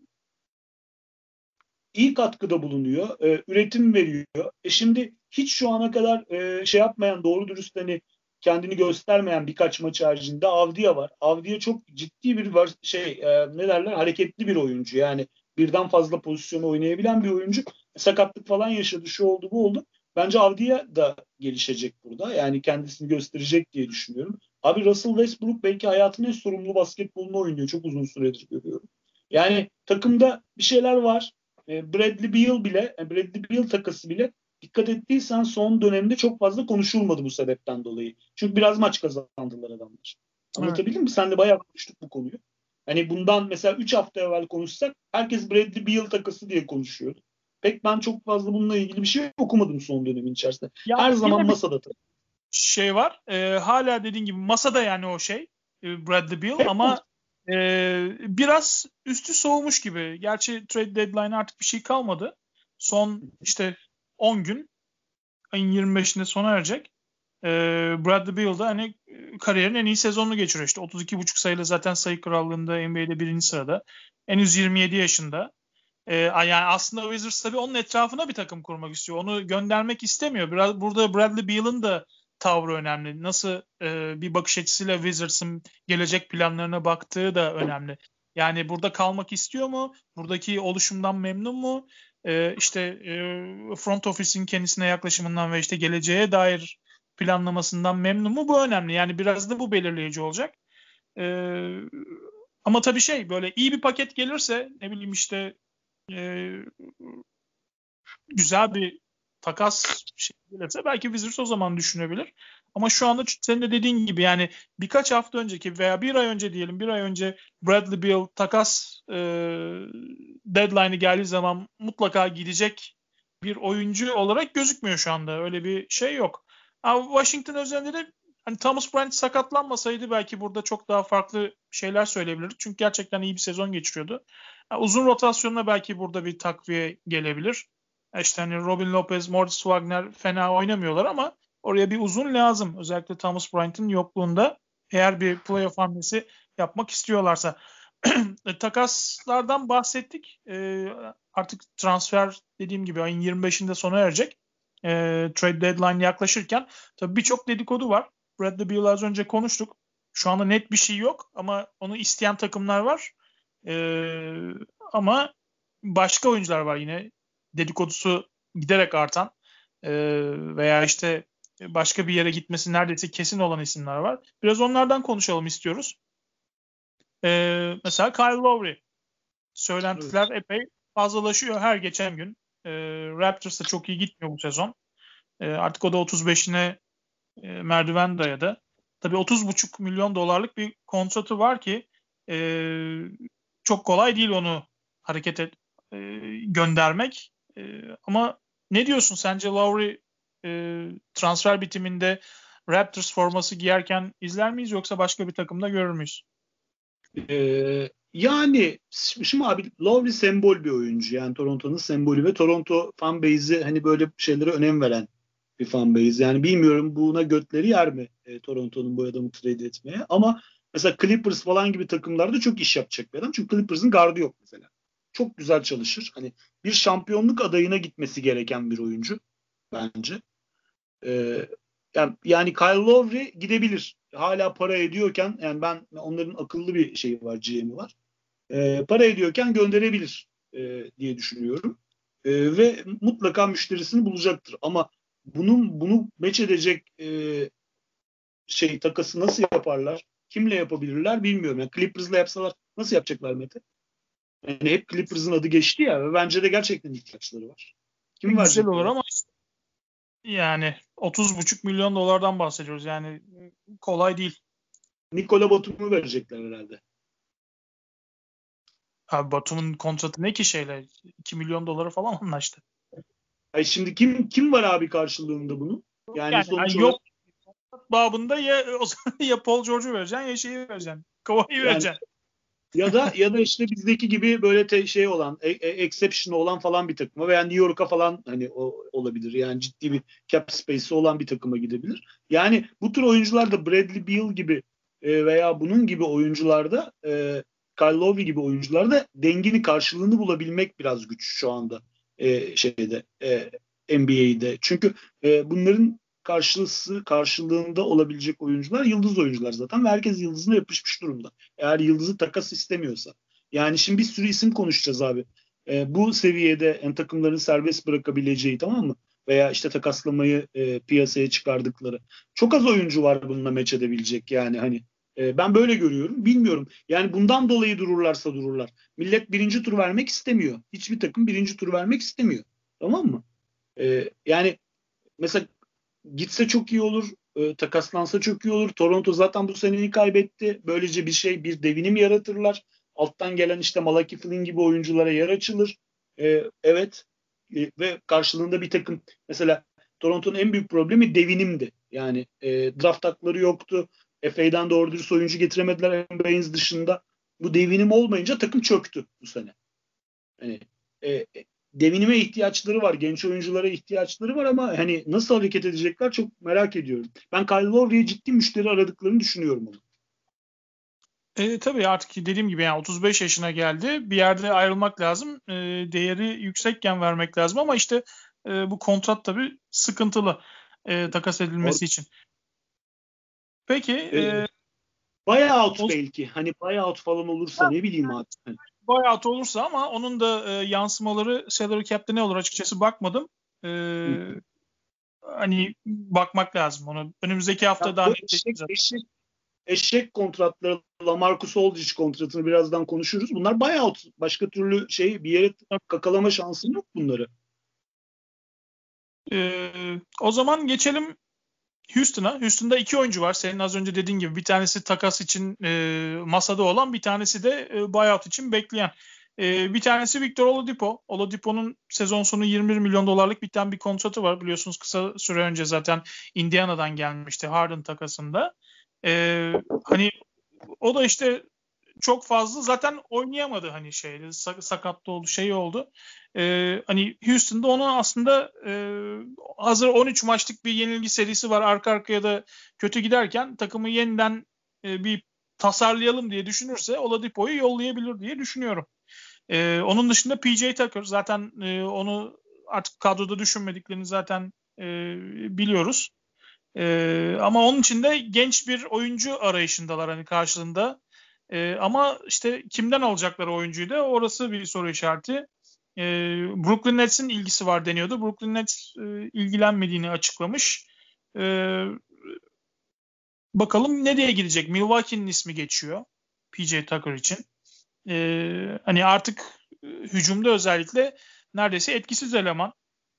iyi katkıda bulunuyor, e, üretim veriyor. E şimdi hiç şu ana kadar e, şey yapmayan, doğru dürüst hani kendini göstermeyen birkaç maç haricinde Avdiya var. Avdiya çok ciddi bir var şey e, ne derler hareketli bir oyuncu. Yani birden fazla pozisyonu oynayabilen bir oyuncu. Sakatlık falan yaşadı, şu oldu, bu oldu. Bence Avdiya da gelişecek burada. Yani kendisini gösterecek diye düşünüyorum. Abi Russell Westbrook belki hayatının en sorumlu basketbolunu oynuyor. Çok uzun süredir görüyorum. Yani takımda bir şeyler var. E, Bradley Beal bile, e, Bradley Beal takası bile dikkat ettiysen son dönemde çok fazla konuşulmadı bu sebepten dolayı. Çünkü biraz maç kazandılar adamlar. Anlatabildim evet. mi? Sen de bayağı konuştuk bu konuyu. Hani bundan mesela 3 hafta evvel konuşsak herkes Bradley Beal takası diye konuşuyordu. Pek ben çok fazla bununla ilgili bir şey okumadım son dönemin içerisinde. Ya Her zaman masada tabii. Şey var. E, hala dediğin gibi masada yani o şey e, Bradley Beal Hep ama ee, biraz üstü soğumuş gibi. Gerçi trade deadline artık bir şey kalmadı. Son işte 10 gün ayın 25'inde sona erecek. Ee, Bradley Beal da hani kariyerin en iyi sezonunu geçiriyor. İşte 32,5 sayılı zaten sayı krallığında NBA'de birinci sırada. Henüz 27 yaşında. Ee, yani aslında Wizards tabii onun etrafına bir takım kurmak istiyor. Onu göndermek istemiyor. Biraz burada Bradley Beal'ın da tavrı önemli. Nasıl e, bir bakış açısıyla Wizards'ın gelecek planlarına baktığı da önemli. Yani burada kalmak istiyor mu? Buradaki oluşumdan memnun mu? E, işte e, front office'in kendisine yaklaşımından ve işte geleceğe dair planlamasından memnun mu? Bu önemli. Yani biraz da bu belirleyici olacak. E, ama tabii şey böyle iyi bir paket gelirse ne bileyim işte e, güzel bir takas şey gelirse belki Wizards o zaman düşünebilir. Ama şu anda senin de dediğin gibi yani birkaç hafta önceki veya bir ay önce diyelim bir ay önce Bradley Beal takas e, deadline'ı geldiği zaman mutlaka gidecek bir oyuncu olarak gözükmüyor şu anda. Öyle bir şey yok. Ama Washington özelinde de hani Thomas Bryant sakatlanmasaydı belki burada çok daha farklı şeyler söyleyebilirdik. Çünkü gerçekten iyi bir sezon geçiriyordu. Uzun rotasyonuna belki burada bir takviye gelebilir. İşte hani Robin Lopez, Moritz Wagner fena oynamıyorlar ama oraya bir uzun lazım. Özellikle Thomas Bryant'ın yokluğunda eğer bir playoff hamlesi yapmak istiyorlarsa. [clears throat] E, takaslardan bahsettik. E, artık transfer dediğim gibi ayın 25'inde sona erecek. E, trade deadline yaklaşırken tabii birçok dedikodu var. Bradley Beal az önce konuştuk. Şu anda net bir şey yok ama onu isteyen takımlar var. E, ama başka oyuncular var yine dedikodusu giderek artan e, veya işte başka bir yere gitmesi neredeyse kesin olan isimler var. Biraz onlardan konuşalım istiyoruz. E, mesela Kyle Lowry. Söylentiler evet. epey fazlalaşıyor her geçen gün. E, Raptors da çok iyi gitmiyor bu sezon. E, artık o da 35'ine e, merdiven dayadı. Tabii 30,5 milyon dolarlık bir kontratı var ki e, çok kolay değil onu hareket et, e, göndermek. E, ama ne diyorsun sence Lowry e, transfer bitiminde Raptors forması giyerken izler miyiz yoksa başka bir takımda görür müyüz? Ee, yani şimdi abi Lowry sembol bir oyuncu. Yani Toronto'nun sembolü ve Toronto fanbase'i hani böyle şeylere önem veren bir fanbase. Yani bilmiyorum buna götleri yer mi e, Toronto'nun bu adamı trade etmeye. Ama mesela Clippers falan gibi takımlarda çok iş yapacak bir adam. Çünkü Clippers'ın gardı yok mesela. Çok güzel çalışır. Hani bir şampiyonluk adayına gitmesi gereken bir oyuncu bence. Ee, yani, yani Kyle Lowry gidebilir. Hala para ediyorken yani ben onların akıllı bir şeyi var, GM'i var. Ee, para ediyorken gönderebilir e, diye düşünüyorum. E, ve mutlaka müşterisini bulacaktır. Ama bunun bunu meç edecek e, şey takası nasıl yaparlar? Kimle yapabilirler bilmiyorum. Yani Clippers'la yapsalar nasıl yapacaklar Mete? Yani hep Clippers'ın adı geçti ya ve bence de gerçekten ihtiyaçları var. Kim? Güzel olur ama yani 30,5 milyon dolardan bahsediyoruz. Yani kolay değil. Nikola Batum'u verecekler herhalde. Abi Batum'un kontratı ne ki şeyle? 2 milyon dolara falan anlaştı. Ay şimdi kim kim var abi karşılığında bunu? Yani, yani sonuç yok babında ya o zaman [laughs] ya Paul George'u vereceksin ya şeyi vereceksin. Kavai'yi yani, vereceksin. Ya da ya da işte bizdeki gibi böyle te, şey olan, e, e, exception olan falan bir takıma veya New York'a falan hani o, olabilir. Yani ciddi bir cap space'i olan bir takıma gidebilir. Yani bu tür oyuncularda Bradley Beal gibi e, veya bunun gibi oyuncularda e, Kyle Lowry gibi oyuncularda dengini karşılığını bulabilmek biraz güç şu anda e, şeyde e, NBA'de. Çünkü e, bunların karşılısı karşılığında olabilecek oyuncular yıldız oyuncular zaten ve herkes yıldızına yapışmış durumda. Eğer yıldızı takas istemiyorsa. Yani şimdi bir sürü isim konuşacağız abi. E, bu seviyede en takımların serbest bırakabileceği tamam mı? Veya işte takaslamayı e, piyasaya çıkardıkları. Çok az oyuncu var bununla meç edebilecek yani hani. E, ben böyle görüyorum. Bilmiyorum. Yani bundan dolayı dururlarsa dururlar. Millet birinci tur vermek istemiyor. Hiçbir takım birinci tur vermek istemiyor. Tamam mı? E, yani mesela gitse çok iyi olur. E, takaslansa çok iyi olur. Toronto zaten bu seneyi kaybetti. Böylece bir şey bir devinim yaratırlar. Alttan gelen işte Malaki Flynn gibi oyunculara yer açılır. E, evet e, ve karşılığında bir takım mesela Toronto'nun en büyük problemi devinimdi. Yani e, draft hakları yoktu. FA'dan doğru dürüst oyuncu getiremediler Baines dışında. Bu devinim olmayınca takım çöktü bu sene. Yani e, devinime ihtiyaçları var. Genç oyunculara ihtiyaçları var ama hani nasıl hareket edecekler çok merak ediyorum. Ben Kyle Lowry'e ciddi müşteri aradıklarını düşünüyorum onu. E, tabii artık dediğim gibi yani 35 yaşına geldi. Bir yerde ayrılmak lazım. E, değeri yüksekken vermek lazım ama işte e, bu kontrat tabii sıkıntılı e, takas edilmesi Doğru. için. Peki. E, e, buyout o, belki. Hani buyout falan olursa ne bileyim abi. Buyout olursa ama onun da e, yansımaları salary cap'te ne olur açıkçası bakmadım. E, hani bakmak lazım onu. Önümüzdeki hafta ya daha net eşek, eşek, eşek kontratları Lamarcus Aldridge kontratını birazdan konuşuruz. Bunlar buyout. Başka türlü şey bir yere kakalama şansın yok bunları. Ee, o zaman geçelim Houston'a. Houston'da iki oyuncu var. Senin az önce dediğin gibi bir tanesi takas için e, masada olan bir tanesi de e, buyout için bekleyen. E, bir tanesi Victor Oladipo. Oladipo'nun sezon sonu 21 milyon dolarlık biten bir kontratı var. Biliyorsunuz kısa süre önce zaten Indiana'dan gelmişti Harden takasında. E, hani o da işte çok fazla zaten oynayamadı hani şeyde sakatlı oldu şey oldu. Ee, hani Houston'da onun aslında e, hazır 13 maçlık bir yenilgi serisi var arka arkaya da kötü giderken takımı yeniden e, bir tasarlayalım diye düşünürse Oladipo'yu yollayabilir diye düşünüyorum. Ee, onun dışında PJ Tucker zaten e, onu artık kadroda düşünmediklerini zaten e, biliyoruz. E, ama onun için de genç bir oyuncu arayışındalar hani karşılığında. E, ama işte kimden alacakları oyuncuyu da orası bir soru işareti. E, Brooklyn Nets'in ilgisi var deniyordu. Brooklyn Nets e, ilgilenmediğini açıklamış. E, bakalım ne diye gidecek? Milwaukee'nin ismi geçiyor PJ Tucker için. E, hani artık hücumda özellikle neredeyse etkisiz eleman.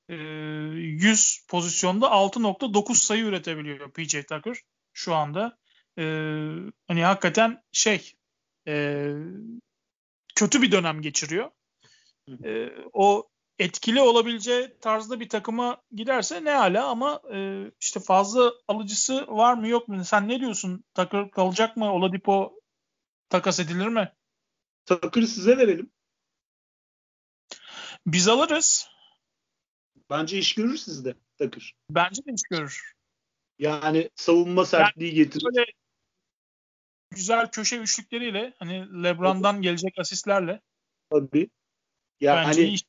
100 pozisyonda 6.9 sayı üretebiliyor PJ Tucker şu anda. E, hani hakikaten şey e, kötü bir dönem geçiriyor. E, o etkili olabileceği tarzda bir takıma giderse ne hala ama e, işte fazla alıcısı var mı yok mu? Sen ne diyorsun? Tucker kalacak mı? Oladipo takas edilir mi? Tucker'ı size verelim. Biz alırız. Bence iş görür sizde Takır. Bence de iş görür. Yani savunma sertliği yani getirir. Böyle güzel köşe üçlükleriyle hani LeBron'dan gelecek asistlerle. Tabii. Ya Bence hani iş...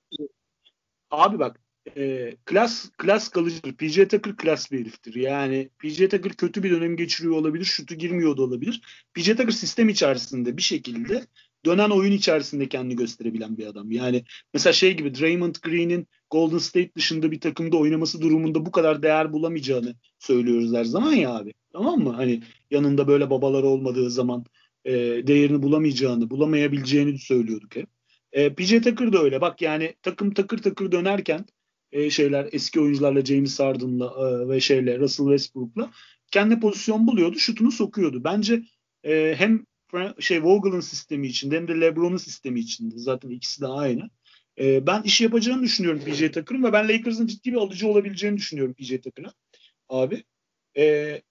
abi bak e, klas klas kalıcıdır. PJ Tucker klas bir heriftir. Yani PJ Tucker kötü bir dönem geçiriyor olabilir. Şutu girmiyor da olabilir. PJ Tucker sistem içerisinde bir şekilde dönen oyun içerisinde kendini gösterebilen bir adam. Yani mesela şey gibi Draymond Green'in Golden State dışında bir takımda oynaması durumunda bu kadar değer bulamayacağını söylüyoruz her zaman ya abi. Tamam mı? Hani yanında böyle babalar olmadığı zaman e, değerini bulamayacağını, bulamayabileceğini söylüyorduk hep. E, PJ Tucker da öyle. Bak yani takım takır takır dönerken e, şeyler eski oyuncularla James Harden'la e, ve şeyle Russell Westbrook'la kendi pozisyon buluyordu, şutunu sokuyordu. Bence e, hem şey Vogel'ın sistemi içinde hem de LeBron'un sistemi içinde. Zaten ikisi de aynı. E, ben iş yapacağını düşünüyorum PJ Tucker'ın ve ben Lakers'ın ciddi bir alıcı olabileceğini düşünüyorum PJ Tucker'a. Abi. E,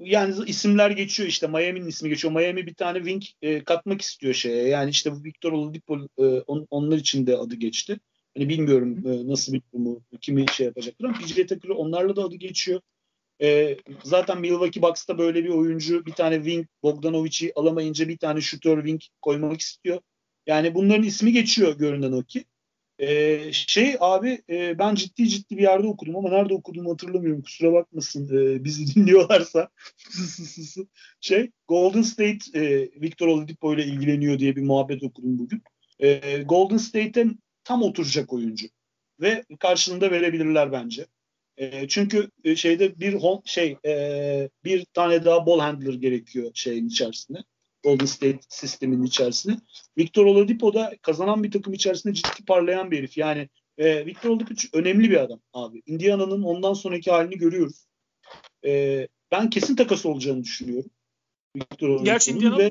yani isimler geçiyor işte Miami'nin ismi geçiyor. Miami bir tane wing e, katmak istiyor şeye. Yani işte Victor Oladipo e, on, onlar için de adı geçti. Hani bilmiyorum e, nasıl bir durumu kimi şey yapacaklar ama PJ Tucker onlarla da adı geçiyor. E, zaten Milwaukee Bucks'ta böyle bir oyuncu bir tane wing Bogdanovic'i alamayınca bir tane shooter wing koymak istiyor. Yani bunların ismi geçiyor görünen o ki. E, şey abi e, ben ciddi ciddi bir yerde okudum ama nerede okuduğumu hatırlamıyorum. Kusura bakmasın e, bizi [laughs] dinliyorlarsa. [laughs] şey Golden State e, Victor Oladipo ile ilgileniyor diye bir muhabbet okudum bugün. E, Golden State'e tam oturacak oyuncu ve karşılığında verebilirler bence. E, çünkü e, şeyde bir şey e, bir tane daha ball handler gerekiyor şeyin içerisinde. Golden State sistemin içerisinde. Victor Oladipo da kazanan bir takım içerisinde ciddi parlayan bir herif. Yani e, Victor Oladipo önemli bir adam abi. Indiana'nın ondan sonraki halini görüyoruz. E, ben kesin takas olacağını düşünüyorum. Victor Gerçi Indiana'nın ve...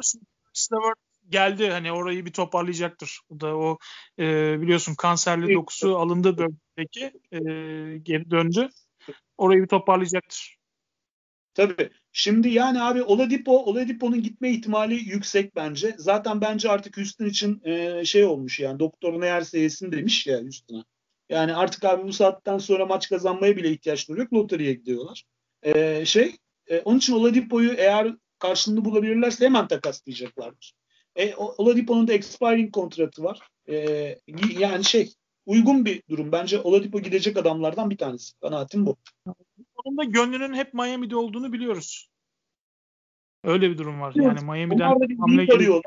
geldi hani orayı bir toparlayacaktır. O da o e, biliyorsun kanserli dokusu alındı bölgedeki e, geri döndü. Orayı bir toparlayacaktır. Tabii. Şimdi yani abi Oladipo, Oladipo'nun gitme ihtimali yüksek bence. Zaten bence artık Houston için e, şey olmuş yani doktor ne yerse yesin demiş ya Houston'a. Yani artık abi bu saatten sonra maç kazanmaya bile ihtiyaçları yok. Loteriye gidiyorlar. E, şey e, onun için Oladipo'yu eğer karşılığını bulabilirlerse hemen takaslayacaklardır. E, Oladipo'nun da expiring kontratı var. E, yani şey uygun bir durum. Bence Oladipo gidecek adamlardan bir tanesi. Kanaatim bu. Onun da gönlünün hep Miami'de olduğunu biliyoruz. Öyle bir durum var. Yani Miami'den hamle geliyor.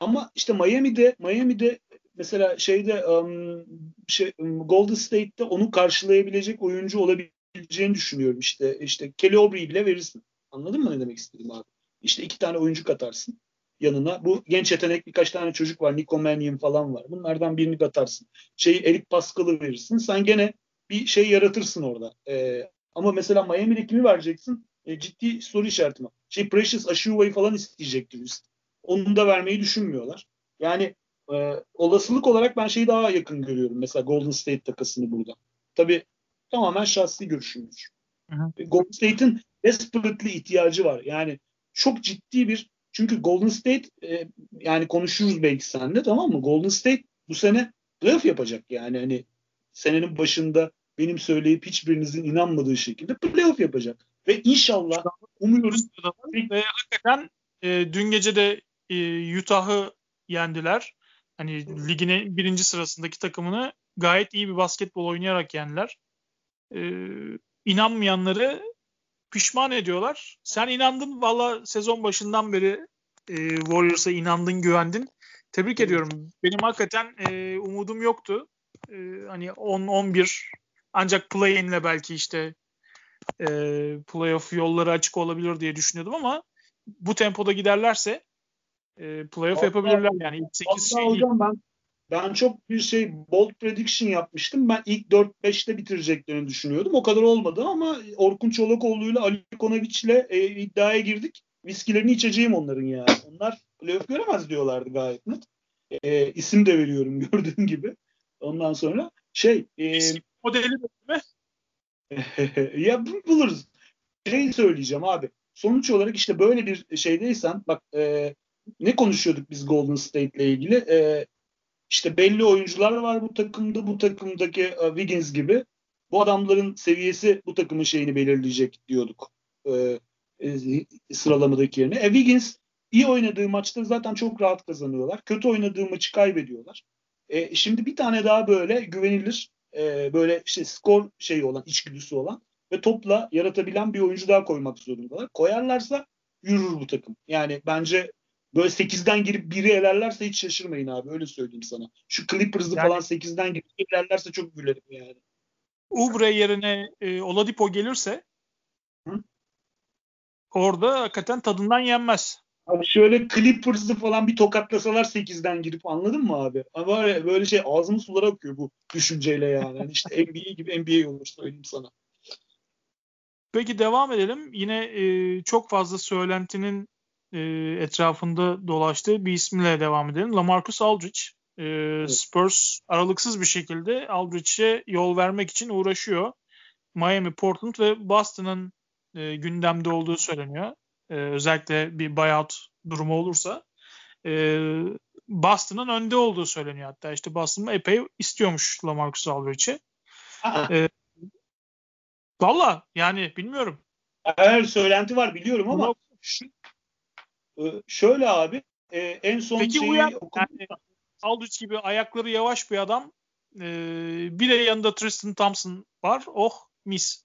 Ama işte Miami'de Miami'de mesela şeyde um, şey, um, Golden State'te onu karşılayabilecek oyuncu olabileceğini düşünüyorum işte. İşte Kelly Oubre'yi bile verirsin. Anladın mı ne demek istedim abi? İşte iki tane oyuncu katarsın yanına. Bu genç yetenek birkaç tane çocuk var. Nico Mannion falan var. Bunlardan birini katarsın. Şeyi Eric Pascal'ı verirsin. Sen gene bir şey yaratırsın orada. E, ama mesela Miami'de kimi vereceksin? E, ciddi soru işareti mi? Şey Precious Aşuva'yı falan isteyecektir üst. Onu da vermeyi düşünmüyorlar. Yani e, olasılık olarak ben şeyi daha yakın görüyorum. Mesela Golden State takasını burada. Tabii tamamen şahsi görüşümdür. E, Golden State'in desperately ihtiyacı var. Yani çok ciddi bir çünkü Golden State e, yani konuşuruz belki senle tamam mı? Golden State bu sene playoff yapacak yani hani senenin başında benim söyleyip hiçbirinizin inanmadığı şekilde playoff yapacak. Ve inşallah umuyoruz. Ve hakikaten e, dün gece de e, Utah'ı yendiler. Hani ligine birinci sırasındaki takımını gayet iyi bir basketbol oynayarak yendiler. E, inanmayanları pişman ediyorlar. Sen inandın valla sezon başından beri e, Warriors'a inandın, güvendin. Tebrik ediyorum. Benim hakikaten e, umudum yoktu. E, hani 10-11 ancak play-in'le belki işte e, playoff yolları açık olabilir diye düşünüyordum ama bu tempoda giderlerse e, playoff yapabilirler yani. İlk 8 şey hocam ben ben çok bir şey bold prediction yapmıştım. Ben ilk 4-5'te bitireceklerini düşünüyordum. O kadar olmadı ama Orkun Çolakoğlu ile Ali Konovic ile e, iddiaya girdik. Viskilerini içeceğim onların yani. Onlar playoff göremez diyorlardı gayet net. E, isim de veriyorum [laughs] gördüğün gibi. Ondan sonra şey e, modeli mi? [laughs] ya buluruz. Şey söyleyeceğim abi. Sonuç olarak işte böyle bir şeydeysen bak e, ne konuşuyorduk biz Golden State ile ilgili? E, işte belli oyuncular var bu takımda. Bu takımdaki e, Wiggins gibi. Bu adamların seviyesi bu takımın şeyini belirleyecek diyorduk. E, e, sıralamadaki yerine. E, Wiggins iyi oynadığı maçta zaten çok rahat kazanıyorlar. Kötü oynadığı maçı kaybediyorlar. E, şimdi bir tane daha böyle güvenilir e, böyle işte skor şeyi olan, içgüdüsü olan ve topla yaratabilen bir oyuncu daha koymak zorundalar. Koyarlarsa yürür bu takım. Yani bence böyle 8'den girip biri elerlerse hiç şaşırmayın abi. Öyle söyleyeyim sana. Şu Clippers'ı yani, falan 8'den girip elerlerse çok gülerim yani. Ubre yerine e, Oladipo gelirse Hı? orada hakikaten tadından yenmez. Abi şöyle Clippers'ı falan bir tokatlasalar 8'den girip anladın mı abi? Ama böyle, şey ağzımın suları akıyor bu düşünceyle yani. yani işte [laughs] NBA gibi NBA olur söyleyeyim sana. Peki devam edelim. Yine e, çok fazla söylentinin e, etrafında dolaştığı bir ismiyle devam edelim. LaMarcus Aldridge. E, evet. Spurs aralıksız bir şekilde Aldridge'e yol vermek için uğraşıyor. Miami, Portland ve Boston'ın e, gündemde olduğu söyleniyor. E, özellikle bir buyout durumu olursa. E, Boston'ın önde olduğu söyleniyor hatta. İşte Boston epey istiyormuş LaMarcus Aldridge'i. E, Valla yani bilmiyorum. Eğer söylenti var biliyorum ama şu, şöyle abi e, en son Peki şeyi uyan, yani, Aldridge gibi ayakları yavaş bir adam e, bir de yanında Tristan Thompson var. Oh mis.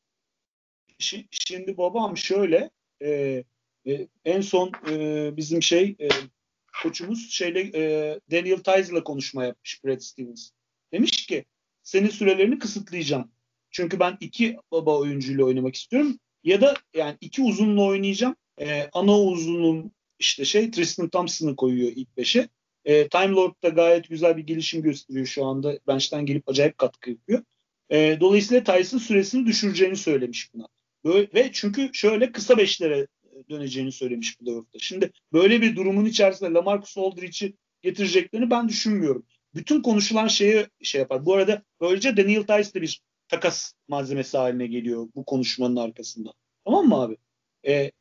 Şimdi babam şöyle e, e, en son e, bizim şey e, koçumuz şeyle e, Daniel Tice'la konuşma yapmış Brad Stevens. Demiş ki senin sürelerini kısıtlayacağım. Çünkü ben iki baba oyuncuyla oynamak istiyorum. Ya da yani iki uzunla oynayacağım. E, ana uzunun işte şey Tristan Thompson'ı koyuyor ilk beşe. E, Time Lord da gayet güzel bir gelişim gösteriyor şu anda. Bench'ten gelip acayip katkı yapıyor. E, dolayısıyla Tyson süresini düşüreceğini söylemiş buna. Böyle, ve çünkü şöyle kısa beşlere döneceğini söylemiş playoff'ta. Şimdi böyle bir durumun içerisinde Lamarcus Aldridge'i getireceklerini ben düşünmüyorum. Bütün konuşulan şeyi şey yapar. Bu arada böylece Daniel Tice de bir takas malzemesi haline geliyor bu konuşmanın arkasında. Tamam mı abi? E,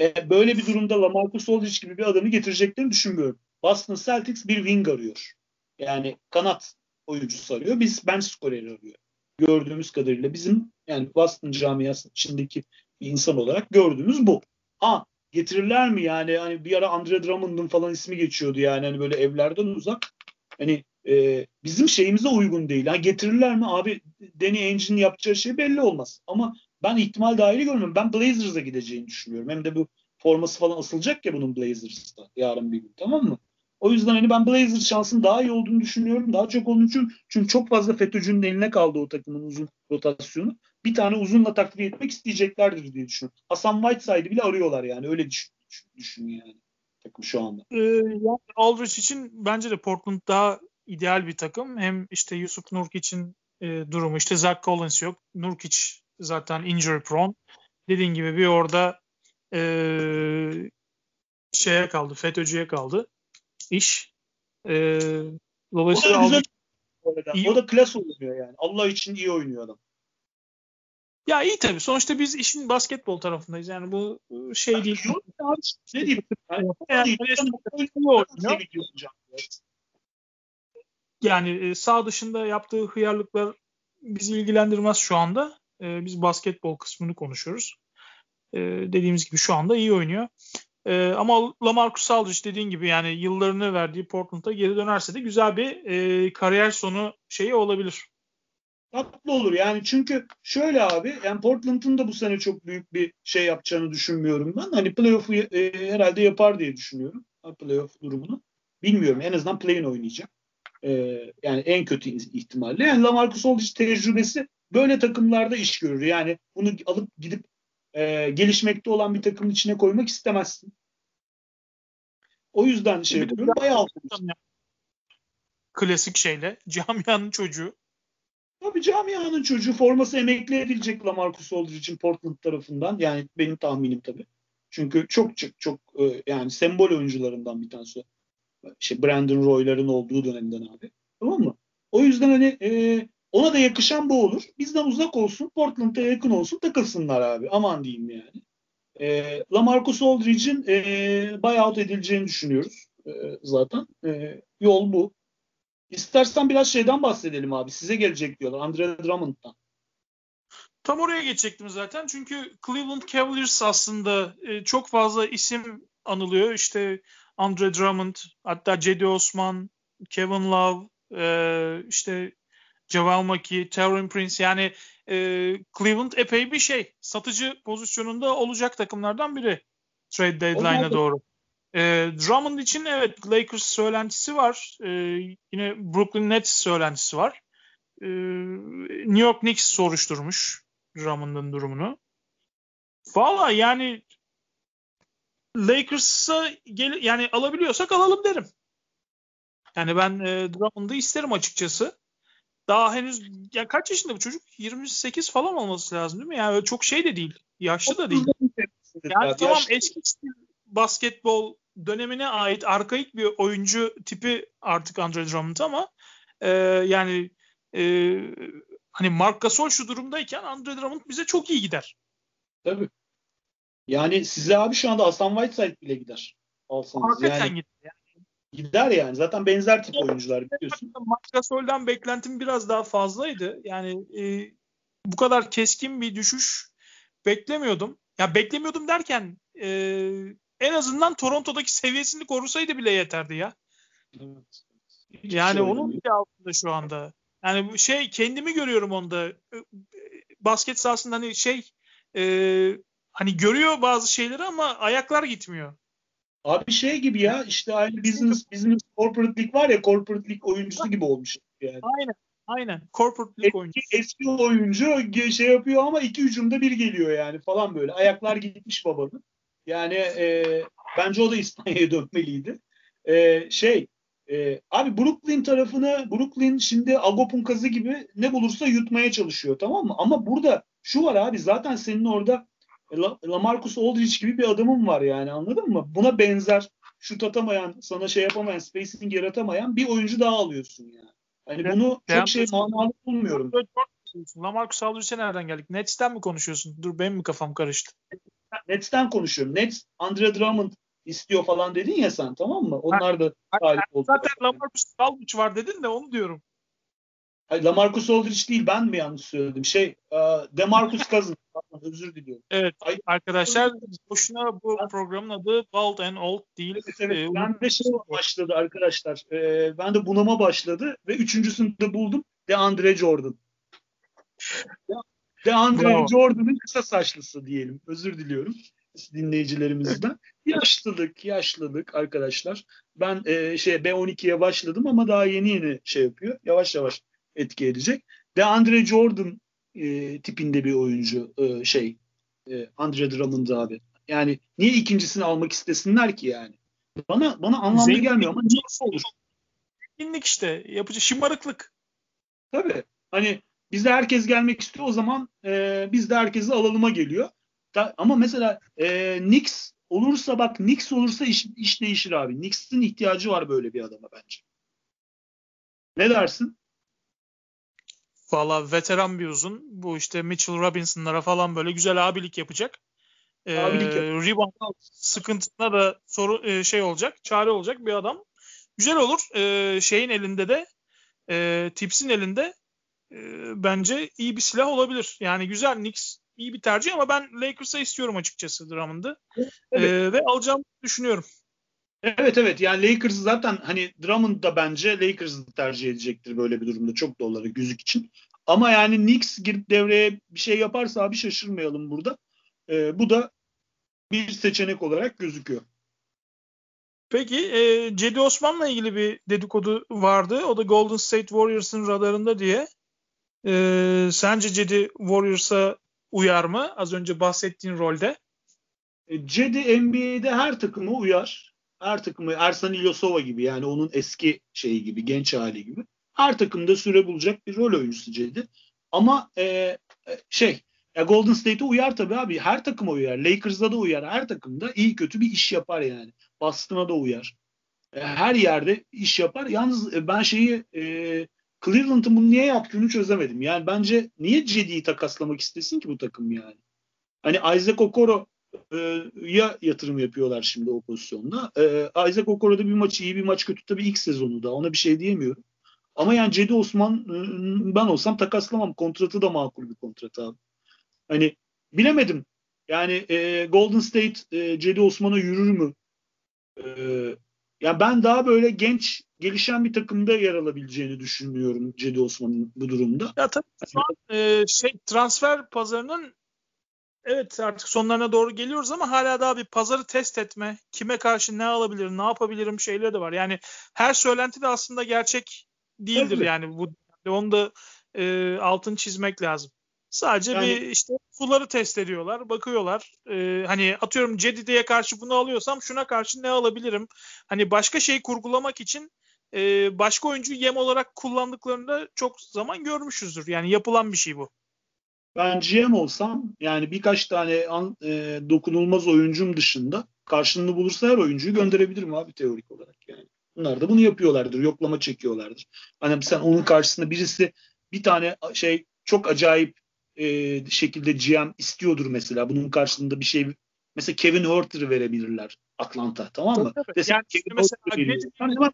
e, böyle bir durumda Lamarcus Aldridge gibi bir adamı getireceklerini düşünmüyorum. Boston Celtics bir wing arıyor. Yani kanat oyuncusu arıyor. Biz bench scoreri arıyor. Gördüğümüz kadarıyla bizim yani Boston camiası içindeki bir insan olarak gördüğümüz bu. Ha getirirler mi yani hani bir ara Andre Drummond'un falan ismi geçiyordu yani hani böyle evlerden uzak. Hani e, bizim şeyimize uygun değil. Yani getirirler mi abi Danny Ainge'in yapacağı şey belli olmaz. Ama ben ihtimal dahili görmüyorum. Ben Blazers'a gideceğini düşünüyorum. Hem de bu forması falan asılacak ya bunun Blazers'ta yarın bir gün tamam mı? O yüzden hani ben Blazers şansın daha iyi olduğunu düşünüyorum. Daha çok onun için çünkü çok fazla FETÖ'cünün eline kaldı o takımın uzun rotasyonu. Bir tane uzunla takviye etmek isteyeceklerdir diye düşünüyorum. Hasan Whiteside'ı bile arıyorlar yani. Öyle düşün, düşün yani takım şu anda. Ee, yani için bence de Portland daha ideal bir takım. Hem işte Yusuf Nurkic'in e, durumu işte Zach Collins yok. Nurkic zaten injury prone. Dediğin gibi bir orada e, şeye kaldı, FETÖ'cüye kaldı iş. E, dolayısıyla o da, güzel, iyi. o da klas oynuyor yani. Allah için iyi oynuyor adam. Ya iyi tabii. Sonuçta biz işin basketbol tarafındayız. Yani bu şey yani değil. Yok. Ne diyeyim? Yani, yani, yani sağ dışında yaptığı hıyarlıklar bizi ilgilendirmez şu anda. E, biz basketbol kısmını konuşuyoruz. E, dediğimiz gibi şu anda iyi oynuyor. E, ama Lamarcus Aldridge dediğin gibi yani yıllarını verdiği Portland'a geri dönerse de güzel bir e, kariyer sonu şeyi olabilir. Tatlı olur yani çünkü şöyle abi yani Portland'ın da bu sene çok büyük bir şey yapacağını düşünmüyorum ben. Hani playoff'u e, herhalde yapar diye düşünüyorum. Playoff durumunu. Bilmiyorum en azından play-in oynayacak. E, yani en kötü ihtimalle. Yani Lamarcus Aldridge tecrübesi böyle takımlarda iş görür. Yani bunu alıp gidip e, gelişmekte olan bir takımın içine koymak istemezsin. O yüzden şey yapıyorum. Bayağı klasik şeyle. [laughs] Camianın çocuğu. Tabii camianın çocuğu forması emekli edilecek Lamarcus Aldridge için Portland tarafından. Yani benim tahminim tabii. Çünkü çok çok çok e, yani sembol oyuncularından bir tanesi. Şey Brandon Roy'ların olduğu dönemden abi. Tamam mı? O yüzden hani e, ona da yakışan bu olur. Bizden uzak olsun, Portland'a yakın olsun, takılsınlar abi. Aman diyeyim yani. E, Lamarcus Aldridge'in e, buyout edileceğini düşünüyoruz e, zaten. E, yol bu. İstersen biraz şeyden bahsedelim abi. Size gelecek diyorlar. Andre Drummond'dan. Tam oraya geçecektim zaten. Çünkü Cleveland Cavaliers aslında e, çok fazla isim anılıyor. İşte Andre Drummond, hatta Cedi Osman, Kevin Love, e, işte Javal McKee, Taurean Prince yani e, Cleveland epey bir şey. Satıcı pozisyonunda olacak takımlardan biri trade deadline'a doğru. E, Drummond için evet Lakers söylentisi var. E, yine Brooklyn Nets söylentisi var. E, New York Knicks soruşturmuş Drummond'ın durumunu. Valla yani Lakers'a gel yani alabiliyorsak alalım derim. Yani ben e, Drummond'ı isterim açıkçası. Daha henüz ya kaç yaşında bu çocuk? 28 falan olması lazım değil mi? Yani çok şey de değil. Yaşlı da değil. Yani ya, tamam yaşlı. eski basketbol dönemine ait arkaik bir oyuncu tipi artık Andre Drummond ama e, yani e, hani Mark Gasol şu durumdayken Andre Drummond bize çok iyi gider. Tabii. Yani size abi şu anda Hasan Whiteside bile gider. Alsanız. Hakikaten yani, gider. Yani. Gider yani. Zaten benzer tip oyuncular biliyorsun. Mark Gasol'dan beklentim biraz daha fazlaydı. Yani e, bu kadar keskin bir düşüş beklemiyordum. Ya beklemiyordum derken e, en azından Toronto'daki seviyesini korusaydı bile yeterdi ya. Evet. yani şey onun bile altında şu anda. Yani şey kendimi görüyorum onda. Basket sahasında hani şey e, hani görüyor bazı şeyleri ama ayaklar gitmiyor. Abi şey gibi ya işte aynı business business corporate league var ya corporate league oyuncusu gibi olmuş yani. Aynen. Aynen. Corporate league eski, oyuncusu. Eski oyuncu şey yapıyor ama iki hücumda bir geliyor yani falan böyle. Ayaklar gitmiş babanın. Yani e, bence o da İspanya'ya [laughs] dönmeliydi. E, şey e, abi Brooklyn tarafını Brooklyn şimdi Agop'un kazı gibi ne bulursa yutmaya çalışıyor tamam mı? Ama burada şu var abi zaten senin orada La, Lamarcus Aldridge gibi bir adamın var yani anladın mı? Buna benzer şut atamayan, sana şey yapamayan, spacing yaratamayan bir oyuncu daha alıyorsun yani. Hani evet, bunu çok şey manalı bulmuyorum. Lamarcus Aldridge'e nereden geldik? Nets'ten mi konuşuyorsun? Dur benim mi kafam karıştı? Nets'ten konuşuyorum. Nets Andre Drummond istiyor falan dedin ya sen tamam mı? Onlar da talip oldu. Zaten Lamarcus Aldridge var dedin de onu diyorum. Hayır, Lamarcus Aldridge değil ben mi yanlış söyledim? Şey e, Demarcus [laughs] Cousins. Özür diliyorum. Evet Ay, arkadaşlar boşuna bu programın adı Bald and Old değil. Evet, evet. Ee, ben de şey başladı arkadaşlar. Ee, ben de bunama başladı ve üçüncüsünü de buldum. DeAndre Jordan. DeAndre Bravo. Jordan'ın kısa saçlısı diyelim. Özür diliyorum dinleyicilerimizden. yaşlılık, yaşlılık arkadaşlar. Ben e, şey B12'ye başladım ama daha yeni yeni şey yapıyor. Yavaş yavaş etki edecek. DeAndre Jordan e, tipinde bir oyuncu e, şey e, Andre Drummond abi. Yani niye ikincisini almak istesinler ki yani? Bana bana anlamlı Zenginlik gelmiyor ama nasıl olur? Zenginlik işte. Yapıcı şımarıklık. Tabii. Hani bizde herkes gelmek istiyor o zaman e, biz de herkesi alalıma geliyor. Da, ama mesela e, Knicks olursa bak Knicks olursa iş, iş değişir abi. Knicks'in ihtiyacı var böyle bir adama bence. Ne dersin? Valla veteran bir uzun. Bu işte Mitchell Robinson'lara falan böyle güzel abilik yapacak. Ee, abilik rebound sıkıntısına da soru e, şey olacak, çare olacak bir adam. Güzel olur. Ee, şeyin elinde de e, Tips'in elinde e, bence iyi bir silah olabilir. Yani güzel Knicks iyi bir tercih ama ben Lakers'a istiyorum açıkçası Drummond'ı. Evet. Ee, ve alacağımı düşünüyorum. Evet evet yani Lakers zaten hani Drummond da bence Lakers'ı tercih edecektir böyle bir durumda çok doları gözük için. Ama yani Knicks girip devreye bir şey yaparsa abi şaşırmayalım burada. Ee, bu da bir seçenek olarak gözüküyor. Peki e, Cedi Osman'la ilgili bir dedikodu vardı. O da Golden State Warriors'ın radarında diye. E, sence Cedi Warriors'a uyar mı? Az önce bahsettiğin rolde. E, Cedi NBA'de her takıma uyar. Her takımı Ersan İlyasova gibi yani onun eski şeyi gibi genç hali gibi her takımda süre bulacak bir rol oyuncusu Cedi. Ama e, e şey ya Golden State'e uyar tabii abi. Her takıma uyar. Lakers'da da uyar. Her takımda iyi kötü bir iş yapar yani. Boston'a da uyar. E, her yerde iş yapar. Yalnız e, ben şeyi e, Cleveland'ın bunu niye yaptığını çözemedim. Yani bence niye Cedi'yi takaslamak istesin ki bu takım yani? Hani Isaac Okoro ya yatırım yapıyorlar şimdi o pozisyonda. E, Isaac Okoro'da bir maç iyi bir maç kötü tabii ilk sezonu da ona bir şey diyemiyorum. Ama yani Cedi Osman e, ben olsam takaslamam. Kontratı da makul bir kontrat abi. Hani bilemedim. Yani e, Golden State e, Cedi Osman'a yürür mü? E, ya ben daha böyle genç gelişen bir takımda yer alabileceğini düşünüyorum Cedi Osman'ın bu durumda. Ya tabii şu an e, şey transfer pazarının evet artık sonlarına doğru geliyoruz ama hala daha bir pazarı test etme, kime karşı ne alabilir, ne yapabilirim şeyleri de var. Yani her söylenti de aslında gerçek değildir Tabii. yani bu onu da e, altın çizmek lazım. Sadece yani, bir işte suları test ediyorlar, bakıyorlar. Ee, hani atıyorum Cedide'ye karşı bunu alıyorsam şuna karşı ne alabilirim? Hani başka şey kurgulamak için e, başka oyuncu yem olarak kullandıklarında çok zaman görmüşüzdür. Yani yapılan bir şey bu. Ben GM olsam yani birkaç tane an, e, dokunulmaz oyuncum dışında karşılığını bulursa her oyuncuyu gönderebilirim abi teorik olarak yani. Bunlar da bunu yapıyorlardır. Yoklama çekiyorlardır. Hani sen onun karşısında birisi bir tane şey çok acayip e, şekilde GM istiyordur mesela. Bunun karşılığında bir şey mesela Kevin Hurter'ı verebilirler Atlanta tamam mı? Tabii, yani Kevin mesela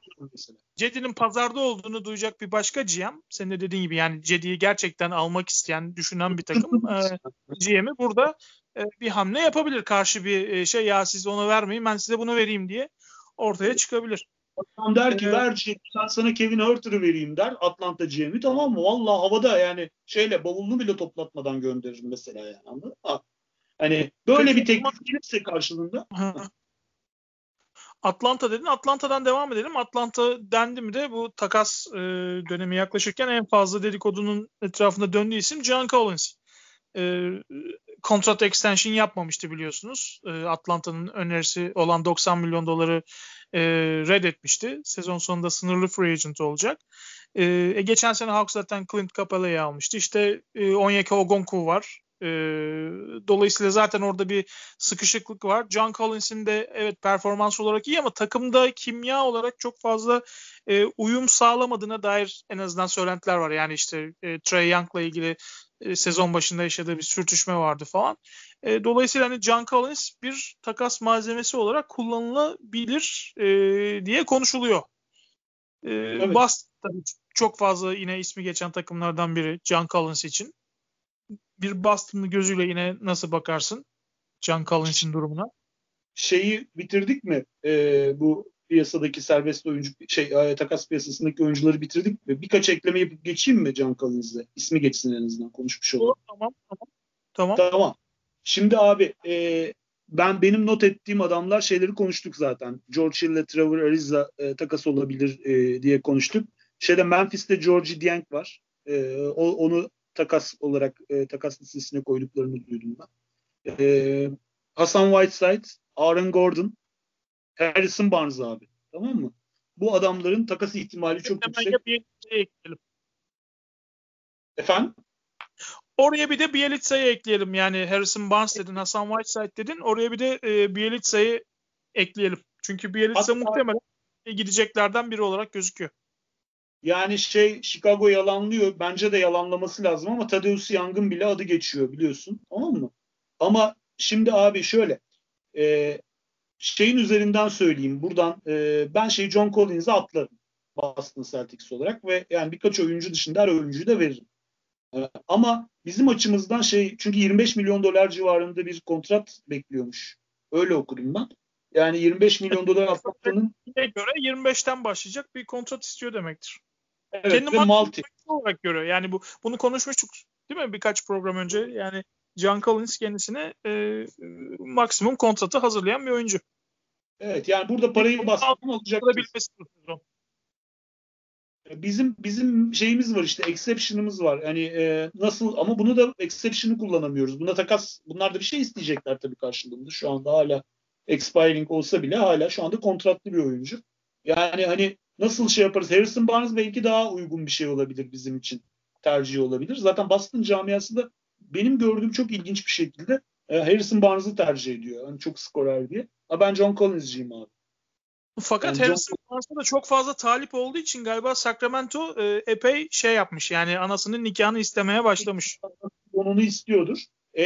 Cedi'nin pazarda olduğunu duyacak bir başka GM senin de dediğin gibi yani Cedi'yi gerçekten almak isteyen, düşünen bir takım e, GM'i burada e, bir hamle yapabilir. Karşı bir e, şey ya siz onu vermeyin ben size bunu vereyim diye ortaya çıkabilir. Adam der ki ee, ver ben sana Kevin Hurter'ı vereyim der Atlanta GM'i tamam mı? Vallahi havada yani şeyle bavulunu bile toplatmadan gönderirim mesela yani anladın mı? Hani böyle bir teklif gelirse karşılığında. Atlanta dedin. Atlanta'dan devam edelim. Atlanta dendi mi de bu takas e, dönemi yaklaşırken en fazla dedikodunun etrafında döndüğü isim John Collins. E, kontrat extension yapmamıştı biliyorsunuz. E, Atlanta'nın önerisi olan 90 milyon doları e, reddetmişti. Sezon sonunda sınırlı free agent olacak. E, e, geçen sene Hawks zaten Clint Capela'yı almıştı. İşte e, Onyeka Ogonku var. E, dolayısıyla zaten orada bir sıkışıklık var. John Collins'in de evet performans olarak iyi ama takımda kimya olarak çok fazla e, uyum sağlamadığına dair en azından söylentiler var. Yani işte e, Trey Young'la ilgili e, sezon başında yaşadığı bir sürtüşme vardı falan. E, dolayısıyla hani John Collins bir takas malzemesi olarak kullanılabilir e, diye konuşuluyor. E, evet. Boston çok fazla yine ismi geçen takımlardan biri John Collins için. Bir Boston'lı gözüyle yine nasıl bakarsın John Collins'in durumuna? Şeyi bitirdik mi? E, bu piyasadaki serbest oyuncu şey takas piyasasındaki oyuncuları bitirdik mi? Birkaç ekleme yapıp geçeyim mi Can Collins'le? İsmi geçsin en azından konuşmuş olalım. Tamam tamam. Tamam. Tamam. Şimdi abi e, ben benim not ettiğim adamlar şeyleri konuştuk zaten. George Hill ile Trevor Ariza e, takas olabilir e, diye konuştuk. Şeyde Memphis'te Georgie Dieng var. E, o, onu takas olarak e, takas listesine koyduklarını duydum ben. E, Hasan Whiteside, Aaron Gordon, Harrison Barnes abi. Tamam mı? Bu adamların takas ihtimali çok yüksek. Bir şey ekleyelim. Efendim? Oraya bir de Bielitsa'yı ekleyelim. Yani Harrison Barnes dedin, Hasan Whiteside dedin. Oraya bir de e, Bielitsa'yı ekleyelim. Çünkü Bielitsa Hatta, muhtemelen gideceklerden biri olarak gözüküyor. Yani şey Chicago yalanlıyor. Bence de yalanlaması lazım ama Tadeusz Young'ın bile adı geçiyor biliyorsun. Tamam mı? Ama şimdi abi şöyle. E, şeyin üzerinden söyleyeyim. Buradan e, ben şey John Collins'e atlarım. Boston Celtics olarak ve yani birkaç oyuncu dışında her oyuncuyu da veririm. E, ama bizim açımızdan şey çünkü 25 milyon dolar civarında bir kontrat bekliyormuş. Öyle okudum ben. Yani 25 milyon dolar [laughs] Atlanta'nın göre 25'ten başlayacak bir kontrat istiyor demektir. Evet, Kendi multi olarak görüyor. Yani bu bunu konuşmuştuk değil mi birkaç program önce? Yani John Collins kendisine e, maksimum kontratı hazırlayan bir oyuncu. Evet yani burada parayı bastım olacak. Bizim bizim şeyimiz var işte exception'ımız var. Yani e, nasıl ama bunu da exception'ı kullanamıyoruz. Buna takas bunlar da bir şey isteyecekler tabii karşılığında. Şu anda hala expiring olsa bile hala şu anda kontratlı bir oyuncu. Yani hani nasıl şey yaparız? Harrison Barnes belki daha uygun bir şey olabilir bizim için. Tercih olabilir. Zaten Boston camiası da benim gördüğüm çok ilginç bir şekilde e, Harrison Barnes'ı tercih ediyor. Hani çok skorer diye. Ama ben John Collins'ciyim abi. Fakat yani Harrison John... Barnes'a da çok fazla talip olduğu için galiba Sacramento e, epey şey yapmış. Yani anasının nikahını istemeye başlamış. Onu istiyordur. E,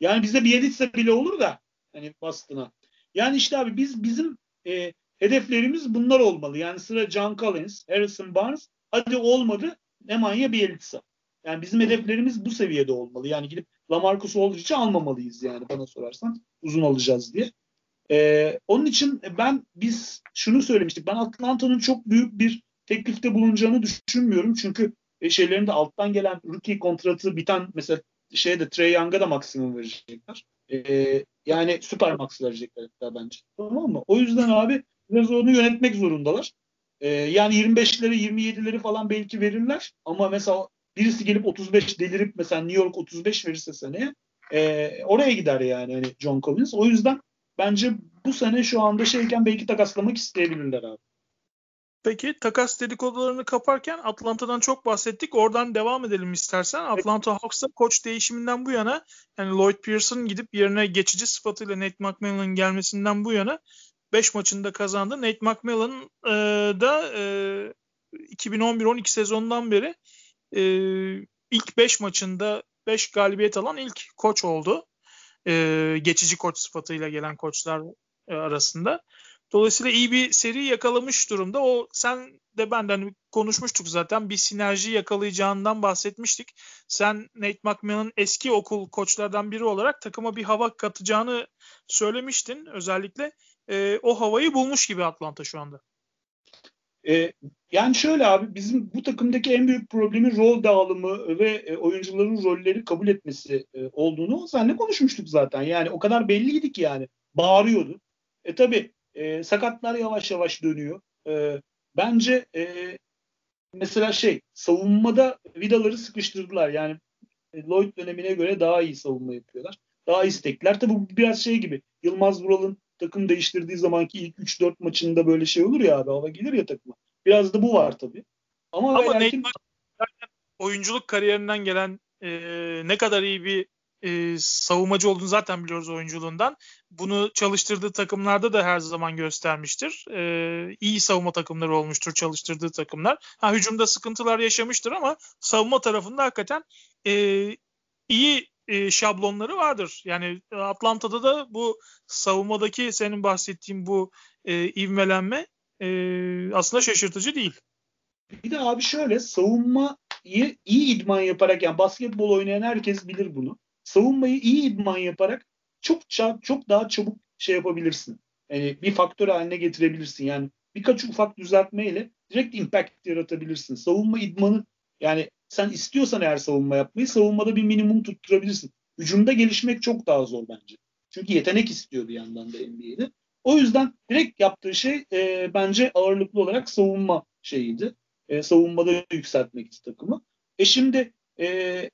yani bize bir Bielitsa bile olur da hani Boston'a. Yani işte abi biz bizim e, hedeflerimiz bunlar olmalı. Yani sıra John Collins, Harrison Barnes. Hadi olmadı Nemanja Bielitsa. Yani bizim hedeflerimiz bu seviyede olmalı. Yani gidip Lamarcus Aldridge'i almamalıyız yani bana sorarsan. Uzun alacağız diye. Ee, onun için ben biz şunu söylemiştik. Ben Atlanta'nın çok büyük bir teklifte bulunacağını düşünmüyorum. Çünkü e, şeylerinde alttan gelen rookie kontratı biten mesela şeyde Trey Young'a da maksimum verecekler. Ee, yani süper max verecekler hatta bence. Tamam mı? O yüzden abi biraz onu yönetmek zorundalar. Ee, yani 25'leri 27'leri falan belki verirler ama mesela birisi gelip 35 delirip mesela New York 35 verirse seneye e, oraya gider yani hani John Collins. O yüzden bence bu sene şu anda şeyken belki takaslamak isteyebilirler abi. Peki takas dedikodularını kaparken Atlanta'dan çok bahsettik. Oradan devam edelim istersen. Atlanta Hawks'ta koç değişiminden bu yana yani Lloyd Pearson gidip yerine geçici sıfatıyla Nate McMillan'ın gelmesinden bu yana 5 maçında kazandı. Nate McMillan e, da e, 2011-12 sezonundan beri e, ilk 5 maçında 5 galibiyet alan ilk koç oldu. E, geçici koç sıfatıyla gelen koçlar e, arasında. Dolayısıyla iyi bir seri yakalamış durumda. O sen de benden konuşmuştuk zaten. Bir sinerji yakalayacağından bahsetmiştik. Sen Nate McMillan'ın eski okul koçlardan biri olarak takıma bir hava katacağını söylemiştin. Özellikle e, o havayı bulmuş gibi Atlanta şu anda. E, yani şöyle abi bizim bu takımdaki en büyük problemi rol dağılımı ve e, oyuncuların rolleri kabul etmesi e, olduğunu seninle konuşmuştuk zaten. Yani o kadar belliydi ki yani bağırıyordu. E tabi e, sakatlar yavaş yavaş dönüyor. E, bence e, mesela şey savunmada vidaları sıkıştırdılar. Yani e, Lloyd dönemine göre daha iyi savunma yapıyorlar. Daha istekler. Tabi bu biraz şey gibi Yılmaz Vural'ın takım değiştirdiği zamanki ilk 3-4 maçında böyle şey olur ya abi hava gelir ya takıma. Biraz da bu var tabii. Ama, Ama Nate oyunculuk kariyerinden gelen e, ne kadar iyi bir e, savunmacı olduğunu zaten biliyoruz oyunculuğundan. Bunu çalıştırdığı takımlarda da her zaman göstermiştir. E, iyi savunma takımları olmuştur çalıştırdığı takımlar. Ha, hücumda sıkıntılar yaşamıştır ama savunma tarafında hakikaten e, iyi e, şablonları vardır. Yani Atlanta'da da bu savunmadaki senin bahsettiğin bu e, ivmelenme e, aslında şaşırtıcı değil. Bir de abi şöyle savunmayı iyi idman yaparak yani basketbol oynayan herkes bilir bunu. Savunmayı iyi idman yaparak çok çok daha çabuk şey yapabilirsin. Yani bir faktör haline getirebilirsin. Yani birkaç ufak düzeltmeyle direkt impact yaratabilirsin. Savunma idmanı yani sen istiyorsan eğer savunma yapmayı savunmada bir minimum tutturabilirsin. Hücumda gelişmek çok daha zor bence. Çünkü yetenek istiyor bir yandan da NBA'de. O yüzden direkt yaptığı şey e, bence ağırlıklı olarak savunma şeyiydi. E, savunmada yükseltmek takımı. E şimdi e,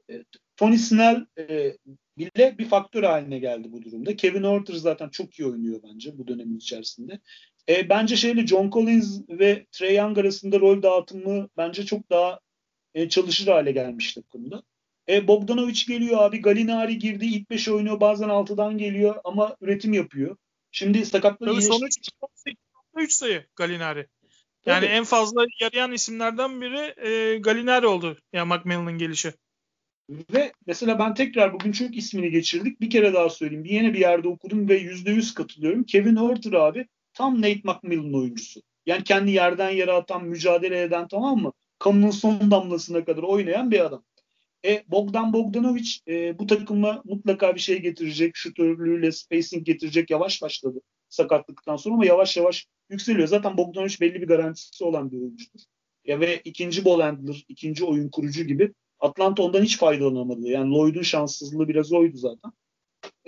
Tony Snell e, bile bir faktör haline geldi bu durumda. Kevin Porter zaten çok iyi oynuyor bence bu dönemin içerisinde. E, bence şeyle John Collins ve Trey Young arasında rol dağıtımı bence çok daha e, çalışır hale gelmiş takımda. E, Bogdanovic geliyor abi. Galinari girdi. ilk 5 oynuyor. Bazen 6'dan geliyor ama üretim yapıyor. Şimdi sakatlığı iyileşti. Sonuç 3 sayı Galinari. Yani Tabii. en fazla yarayan isimlerden biri e, Galinari oldu. Yani McMillan'ın gelişi. Ve mesela ben tekrar bugün çok ismini geçirdik. Bir kere daha söyleyeyim. Bir yeni bir yerde okudum ve %100 katılıyorum. Kevin Huerter abi tam Nate McMillan oyuncusu. Yani kendi yerden yere atan, mücadele eden tamam mı? Kanının son damlasına kadar oynayan bir adam. E, Bogdan Bogdanovic e, bu takıma mutlaka bir şey getirecek. Şutörlüğüyle spacing getirecek. Yavaş başladı sakatlıktan sonra ama yavaş yavaş yükseliyor. Zaten Bogdanovic belli bir garantisi olan bir oyuncudur. Ya ve ikinci ball handler, ikinci oyun kurucu gibi Atlanta ondan hiç faydalanamadı. Yani Lloyd'un şanssızlığı biraz oydu zaten.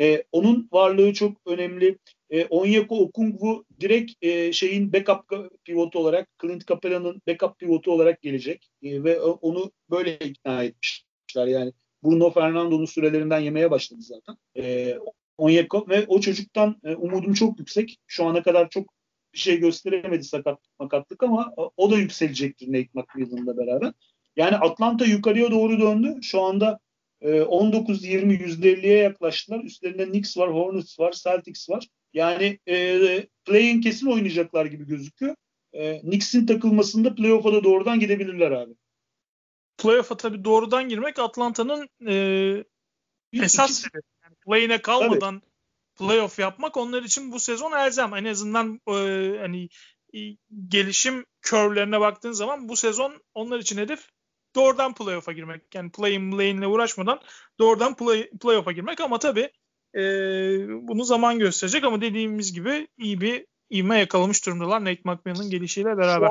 E, onun varlığı çok önemli. E, Onyeko Okungwu direkt e, şeyin backup pivotu olarak Clint Capela'nın backup pivotu olarak gelecek. E, ve onu böyle ikna etmişler. Yani Bruno Fernando'nun sürelerinden yemeye başladı zaten. E, Onyeko ve o çocuktan e, umudum çok yüksek. Şu ana kadar çok bir şey gösteremedi sakatlık makatlık ama o da yükselecektir Nate McMillan'la beraber. Yani Atlanta yukarıya doğru döndü. Şu anda 19-20 %50'ye yaklaştılar. Üstlerinde Knicks var, Hornets var, Celtics var. Yani e, play-in kesin oynayacaklar gibi gözüküyor. E, Knicks'in takılmasında playoff'a da doğrudan gidebilirler abi. Playoff'a tabii doğrudan girmek Atlanta'nın e, esas sebebi. Yani play-in'e kalmadan tabii. playoff yapmak onlar için bu sezon elzem. En azından e, hani gelişim curve'lerine baktığın zaman bu sezon onlar için hedef doğrudan playoff'a girmek. Yani play-in lane'le uğraşmadan doğrudan play, playoff'a girmek ama tabii e, bunu zaman gösterecek ama dediğimiz gibi iyi bir ivme yakalamış durumdalar Nate McMillan'ın gelişiyle beraber.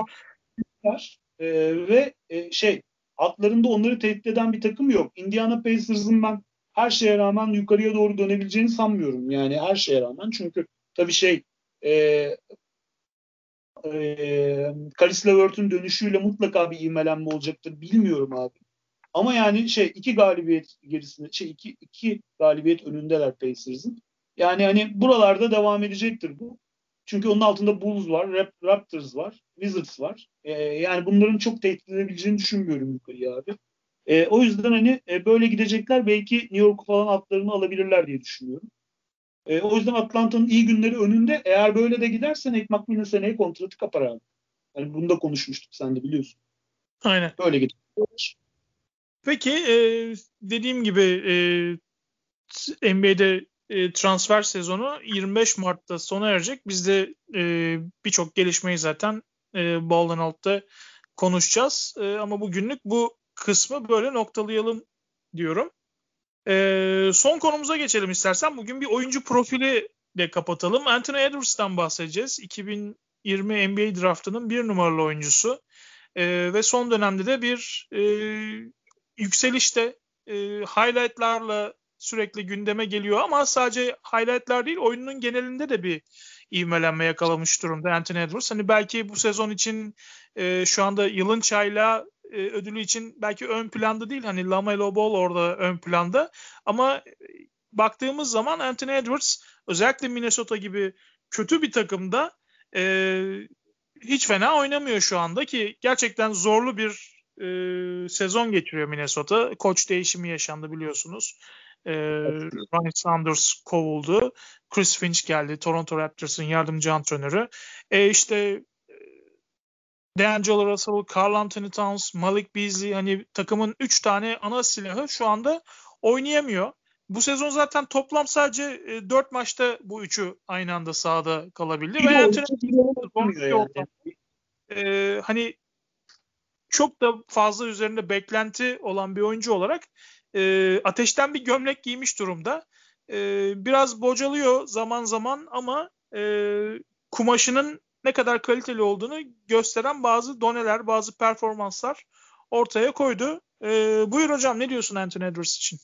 Var. E, ve e, şey atlarında onları tehdit eden bir takım yok. Indiana Pacers'ın ben her şeye rağmen yukarıya doğru dönebileceğini sanmıyorum. Yani her şeye rağmen çünkü tabii şey e, e, Karis Levert'ün dönüşüyle mutlaka bir ivmelenme olacaktır. Bilmiyorum abi. Ama yani şey iki galibiyet gerisinde şey iki, iki galibiyet önündeler Pacers'ın. Yani hani buralarda devam edecektir bu. Çünkü onun altında Bulls var, Raptors var, Wizards var. Ee, yani bunların çok tehdit edebileceğini düşünmüyorum yukarıya abi. Ee, o yüzden hani e, böyle gidecekler belki New York falan atlarını alabilirler diye düşünüyorum. E, o yüzden Atlanta'nın iyi günleri önünde. Eğer böyle de giderse Nate McMillan seneye kontratı kapar abi. Yani bunu da konuşmuştuk sen de biliyorsun. Aynen. Böyle gidiyor. Peki e, dediğim gibi e, NBA'de e, transfer sezonu 25 Mart'ta sona erecek. Biz de e, birçok gelişmeyi zaten e, Ball'dan altta konuşacağız. E, ama bugünlük bu kısmı böyle noktalayalım diyorum. E, son konumuza geçelim istersen. Bugün bir oyuncu profili de kapatalım. Anthony Edwards'tan bahsedeceğiz. 2020 NBA draftının bir numaralı oyuncusu. E, ve son dönemde de bir e, yükselişte e, highlightlarla sürekli gündeme geliyor ama sadece highlightlar değil oyunun genelinde de bir ivmelenme yakalamış durumda Anthony Edwards. Hani belki bu sezon için e, şu anda yılın çayla e, ödülü için belki ön planda değil. Hani Lamelo Ball orada ön planda. Ama e, baktığımız zaman Anthony Edwards özellikle Minnesota gibi kötü bir takımda e, hiç fena oynamıyor şu anda ki gerçekten zorlu bir e, sezon geçiriyor Minnesota. Koç değişimi yaşandı biliyorsunuz. E, Ryan Saunders kovuldu. Chris Finch geldi. Toronto Raptors'ın yardımcı antrenörü. E işte D'Angelo Russell, Carl Anthony Towns, Malik Beasley hani takımın 3 tane ana silahı şu anda oynayamıyor. Bu sezon zaten toplam sadece e, 4 maçta bu üçü aynı anda sahada kalabildi. Ve yani. e, hani çok da fazla üzerinde beklenti olan bir oyuncu olarak e, ateşten bir gömlek giymiş durumda. E, biraz bocalıyor zaman zaman ama e, kumaşının ne kadar kaliteli olduğunu gösteren bazı doneler, bazı performanslar ortaya koydu. E, buyur hocam ne diyorsun Anthony Edwards için?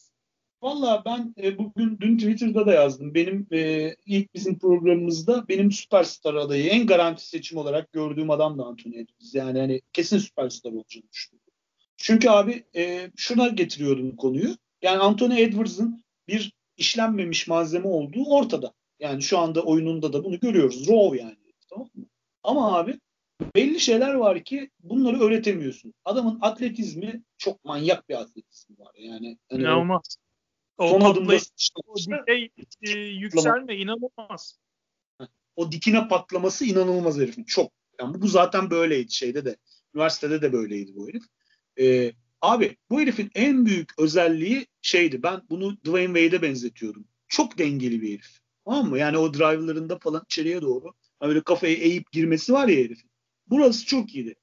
Valla ben e, bugün dün Twitter'da da yazdım. Benim e, ilk bizim programımızda benim süperstar adayı en garanti seçim olarak gördüğüm adam da Anthony Edwards. Yani hani kesin süperstar olacağını düşünüyorum. Çünkü abi e, şuna getiriyordum konuyu. Yani Anthony Edwards'ın bir işlenmemiş malzeme olduğu ortada. Yani şu anda oyununda da bunu görüyoruz. Raw yani. Tamam mı? Ama abi belli şeyler var ki bunları öğretemiyorsun. Adamın atletizmi çok manyak bir atletizmi var. Yani hani inanılmaz. O, son adımda o dikey e, [laughs] yükselme inanılmaz. O dikine patlaması inanılmaz herifin. Çok. Yani bu zaten böyleydi şeyde de. Üniversitede de böyleydi bu herif. Ee, abi bu herifin en büyük özelliği şeydi. Ben bunu Dwayne Wade'e benzetiyordum. Çok dengeli bir herif. Tamam mı? Yani o drive'larında falan içeriye doğru Öyle kafayı eğip girmesi var ya herifin. Burası çok iyiydi.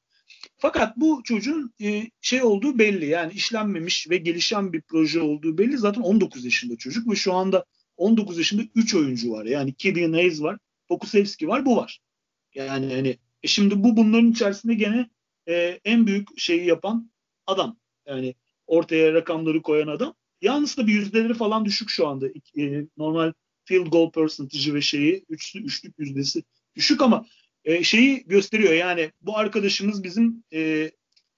Fakat bu çocuğun e, şey olduğu belli. Yani işlenmemiş ve gelişen bir proje olduğu belli. Zaten 19 yaşında çocuk ve şu anda 19 yaşında 3 oyuncu var. Yani Killian Hayes var, Pokusevski var, bu var. Yani hani e şimdi bu bunların içerisinde gene e, en büyük şeyi yapan adam. Yani ortaya rakamları koyan adam. Yalnız da bir yüzdeleri falan düşük şu anda. E, normal field goal percentage'ı ve şeyi üçlü, üçlük yüzdesi düşük ama e, şeyi gösteriyor yani bu arkadaşımız bizim e,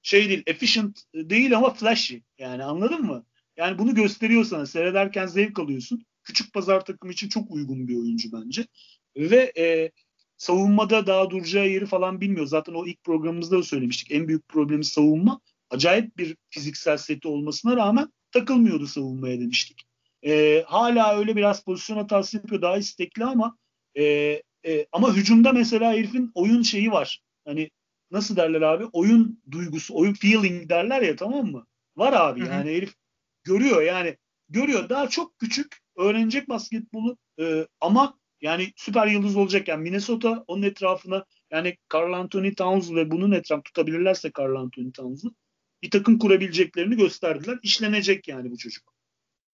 şey değil efficient değil ama flashy yani anladın mı? Yani bunu gösteriyor sana seyrederken zevk alıyorsun. küçük pazar takımı için çok uygun bir oyuncu bence. Ve e, savunmada daha duracağı yeri falan bilmiyor. Zaten o ilk programımızda da söylemiştik. En büyük problemi savunma. Acayip bir fiziksel seti olmasına rağmen takılmıyordu savunmaya demiştik. E, hala öyle biraz pozisyon hatası yapıyor. Daha istekli ama e, e, ama hücumda mesela herifin oyun şeyi var. Hani nasıl derler abi? Oyun duygusu, oyun feeling derler ya tamam mı? Var abi Hı-hı. yani herif görüyor yani görüyor. Daha çok küçük öğrenecek basketbolu e, ama yani süper yıldız olacak yani Minnesota onun etrafına yani Carl Anthony Towns ve bunun etrafını tutabilirlerse Carl Anthony Towns'u bir takım kurabileceklerini gösterdiler. İşlenecek yani bu çocuk.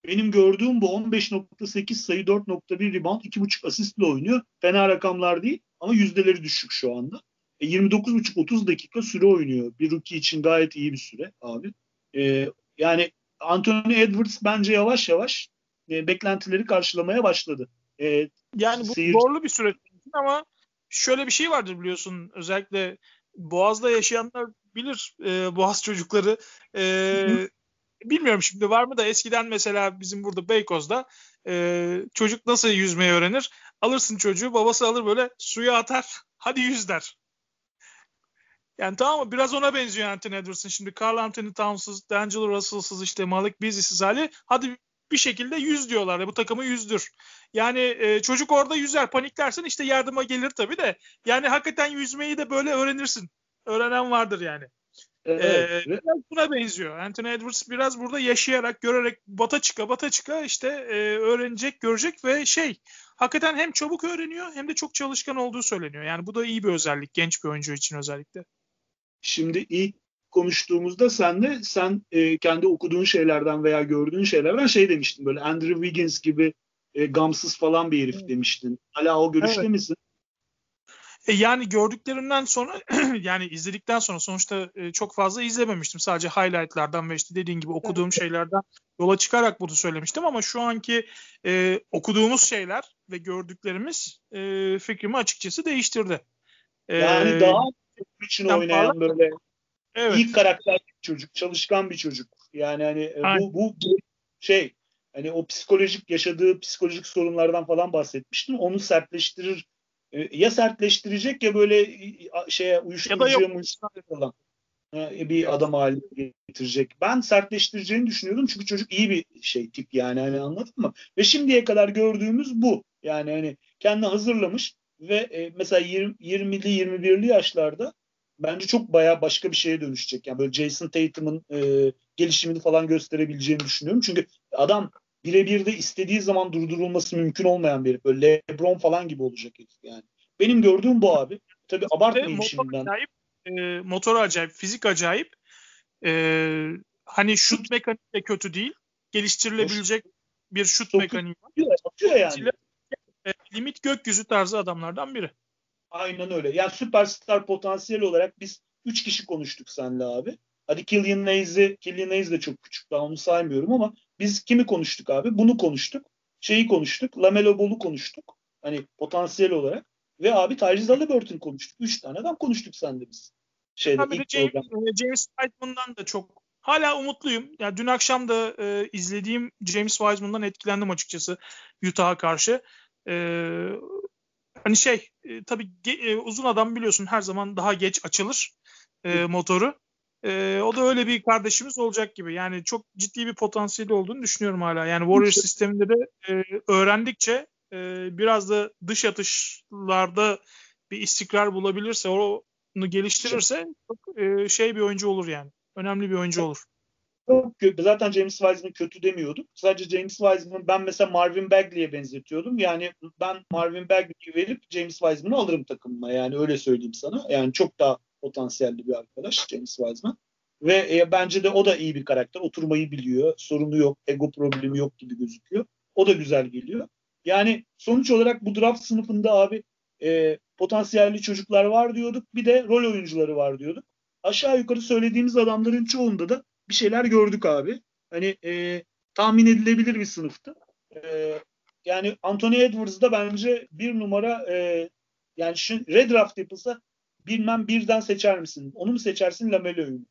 Benim gördüğüm bu 15.8 sayı 4.1 rebound 2.5 asistle oynuyor. Fena rakamlar değil ama yüzdeleri düşük şu anda. E, 29.5-30 dakika süre oynuyor. Bir rookie için gayet iyi bir süre abi. E, yani Anthony Edwards bence yavaş yavaş e, beklentileri karşılamaya başladı. E, yani bu seyir... zorlu bir süreç ama şöyle bir şey vardır biliyorsun özellikle Boğaz'da yaşayanlar bilir e, Boğaz çocukları. E, bilmiyorum şimdi var mı da eskiden mesela bizim burada Beykoz'da e, çocuk nasıl yüzmeyi öğrenir? Alırsın çocuğu babası alır böyle suya atar [laughs] hadi yüz der. Yani tamam mı? Biraz ona benziyor Anthony Edwards'ın. Şimdi Carl Anthony Towns'ız, D'Angelo Russell'sız işte Malik Beasley'siz hali. Hadi bir şekilde yüz diyorlar. Bu takımı yüzdür. Yani e, çocuk orada yüzer paniklersen işte yardıma gelir tabii de. Yani hakikaten yüzmeyi de böyle öğrenirsin. Öğrenen vardır yani. Evet. Ee, biraz buna benziyor. Anthony Edwards biraz burada yaşayarak, görerek bata çıka bata çıka işte e, öğrenecek, görecek ve şey hakikaten hem çabuk öğreniyor hem de çok çalışkan olduğu söyleniyor. Yani bu da iyi bir özellik genç bir oyuncu için özellikle. Şimdi ilk konuştuğumuzda sen de sen e, kendi okuduğun şeylerden veya gördüğün şeylerden şey demiştin böyle Andrew Wiggins gibi e, gamsız falan bir herif evet. demiştin. Hala o görüşte evet. misin? E yani gördüklerimden sonra [clears throat] yani izledikten sonra sonuçta e, çok fazla izlememiştim. Sadece highlightlardan ve işte dediğin gibi okuduğum evet. şeylerden yola çıkarak bunu söylemiştim ama şu anki e, okuduğumuz şeyler ve gördüklerimiz e, fikrimi açıkçası değiştirdi. E, yani daha için oynayan böyle evet. iyi karakterli bir çocuk, çalışkan bir çocuk. Yani hani e, bu, bu şey hani o psikolojik yaşadığı psikolojik sorunlardan falan bahsetmiştim. Onu sertleştirir ya sertleştirecek ya böyle şeye uyuşturucuya falan bir adam haline getirecek. Ben sertleştireceğini düşünüyordum çünkü çocuk iyi bir şey tip yani hani anladın mı? Ve şimdiye kadar gördüğümüz bu. Yani hani kendi hazırlamış ve e, mesela 20, 20'li 21'li yaşlarda bence çok baya başka bir şeye dönüşecek. Yani böyle Jason Tatum'un e, gelişimini falan gösterebileceğini düşünüyorum. Çünkü adam birebir de istediği zaman durdurulması mümkün olmayan bir böyle LeBron falan gibi olacak yani. Benim gördüğüm bu abi. Tabii abartmayayım motor şimdiden. Acayip, e, motoru acayip, fizik acayip. E, hani şut mekaniği de kötü değil. Geliştirilebilecek bir şut mekaniği var. Atıyor yani. E, limit gökyüzü tarzı adamlardan biri. Aynen öyle. Yani süperstar potansiyel olarak biz 3 kişi konuştuk seninle abi. Hadi Killian Hayes'i, Killian Hayes de çok küçük daha onu saymıyorum ama biz kimi konuştuk abi? Bunu konuştuk. Şeyi konuştuk. Lamelo Ball'u konuştuk. Hani potansiyel olarak. Ve abi Tyrese Halliburton konuştuk. Üç tane adam konuştuk sende biz. Şeyde, ilk James, program. James Wiseman'dan da çok hala umutluyum. Yani dün akşam da e, izlediğim James Wiseman'dan etkilendim açıkçası Utah'a karşı. E, hani şey e, tabii e, uzun adam biliyorsun her zaman daha geç açılır e, motoru. E, o da öyle bir kardeşimiz olacak gibi. Yani çok ciddi bir potansiyeli olduğunu düşünüyorum hala. Yani Warriors sisteminde de e, öğrendikçe e, biraz da dış atışlarda bir istikrar bulabilirse, onu geliştirirse çok e, şey bir oyuncu olur yani. Önemli bir oyuncu olur. Zaten James Wiseman kötü demiyordum. Sadece James Wiseman ben mesela Marvin Bagley'e benzetiyordum. Yani ben Marvin Bagley'i verip James Wiseman'ı alırım takımıma. Yani öyle söyleyeyim sana. Yani çok daha potansiyelli bir arkadaş James Wiseman. Ve e, bence de o da iyi bir karakter. Oturmayı biliyor. Sorunu yok. Ego problemi yok gibi gözüküyor. O da güzel geliyor. Yani sonuç olarak bu draft sınıfında abi e, potansiyelli çocuklar var diyorduk. Bir de rol oyuncuları var diyorduk. Aşağı yukarı söylediğimiz adamların çoğunda da bir şeyler gördük abi. Hani e, tahmin edilebilir bir sınıftı. E, yani Anthony Edwards da bence bir numara e, yani şu red draft yapılsa bilmem birden seçer misin? Onu mu seçersin Lamelo'yu mu?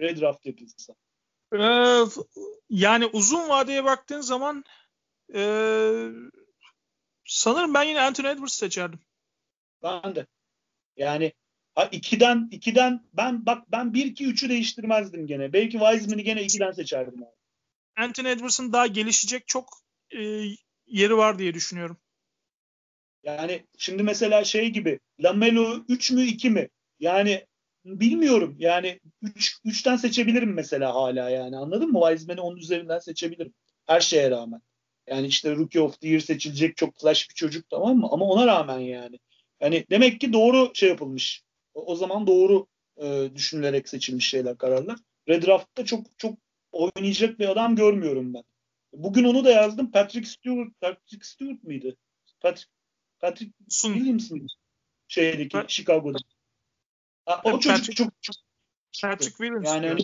Red draft yapılsa. Ee, yani uzun vadeye baktığın zaman Ee, sanırım ben yine Anthony Edwards seçerdim. Ben de. Yani ha, ikiden ikiden ben bak ben 1 2 3'ü değiştirmezdim gene. Belki Wiseman'ı gene ikiden seçerdim. Abi. Anthony Edwards'ın daha gelişecek çok e, yeri var diye düşünüyorum. Yani şimdi mesela şey gibi Lamelo 3 mü 2 mi? Yani bilmiyorum. Yani 3 üç, 3'ten seçebilirim mesela hala yani. Anladın mı? Wiseman'ı onun üzerinden seçebilirim. Her şeye rağmen. Yani işte Rookie of the Year seçilecek çok flash bir çocuk tamam mı? Ama ona rağmen yani. Yani demek ki doğru şey yapılmış. O, o zaman doğru e, düşünülerek seçilmiş şeyler, kararlar. Red Draft'ta çok çok oynayacak bir adam görmüyorum ben. Bugün onu da yazdım. Patrick Stewart, Patrick Stewart mıydı? Patrick, Patrick Sun. Williams mıydı? Şeydeki, Pat- Chicago'da. Ha, o çocuk Patrick, çok, çok Patrick Williams. Yani öyle,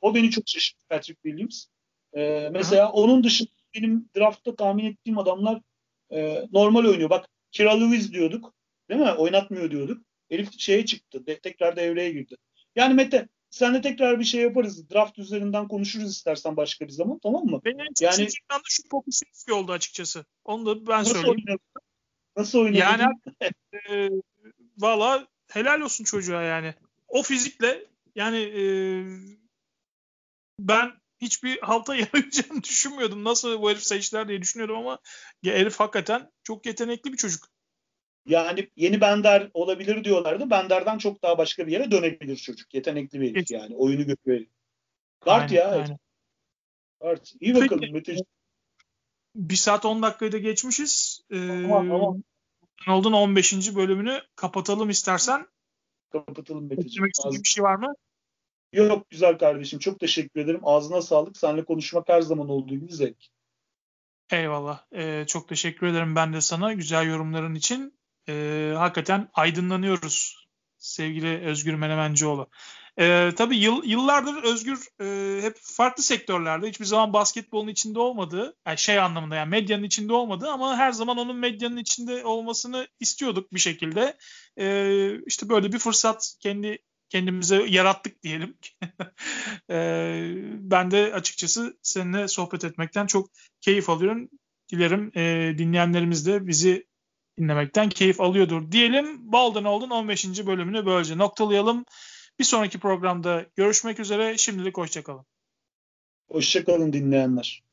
o beni çok şaşırttı Patrick Williams. Ee, mesela Hı. onun dışında benim draftta tahmin ettiğim adamlar e, normal oynuyor. Bak Kira Lewis diyorduk. Değil mi? Oynatmıyor diyorduk. Elif şeye çıktı. De, tekrar devreye girdi. Yani Mete sen de tekrar bir şey yaparız. Draft üzerinden konuşuruz istersen başka bir zaman tamam mı? Benim yani, de şu Pokusinski oldu açıkçası. Onu da ben nasıl söyleyeyim. Oynadı? Nasıl oynadı? Yani e, valla helal olsun çocuğa yani. O fizikle yani e, ben hiçbir halta [laughs] yarayacağını düşünmüyordum. Nasıl bu herif seçtiler diye düşünüyordum ama ya herif hakikaten çok yetenekli bir çocuk. Yani yeni Bender olabilir diyorlardı. Bender'den çok daha başka bir yere dönebilir çocuk. Yetenekli bir herif yani. Oyunu götürebilir. Kart ya. Kart. İyi bakalım Peki, müthiş. 1 saat 10 dakikayı da geçmişiz. Ee, tamam, tamam. Oldun 15. bölümünü kapatalım istersen. Kapatalım Beteciğim. Bir şey var mı? Yok güzel kardeşim. Çok teşekkür ederim. Ağzına sağlık. Seninle konuşmak her zaman olduğu gibi zevk. Eyvallah. Ee, çok teşekkür ederim ben de sana. Güzel yorumların için. Ee, hakikaten aydınlanıyoruz sevgili Özgür Menemencioğlu. Ee, tabii yıl, yıllardır Özgür e, hep farklı sektörlerde hiçbir zaman basketbolun içinde olmadı. Yani şey anlamında yani medyanın içinde olmadı ama her zaman onun medyanın içinde olmasını istiyorduk bir şekilde. Ee, işte böyle bir fırsat kendi kendimize yarattık diyelim. [laughs] e, ben de açıkçası seninle sohbet etmekten çok keyif alıyorum. Dilerim e, dinleyenlerimiz de bizi dinlemekten keyif alıyordur diyelim. Baldan Oldun 15. bölümünü böylece noktalayalım. Bir sonraki programda görüşmek üzere. Şimdilik hoşçakalın. Hoşçakalın dinleyenler.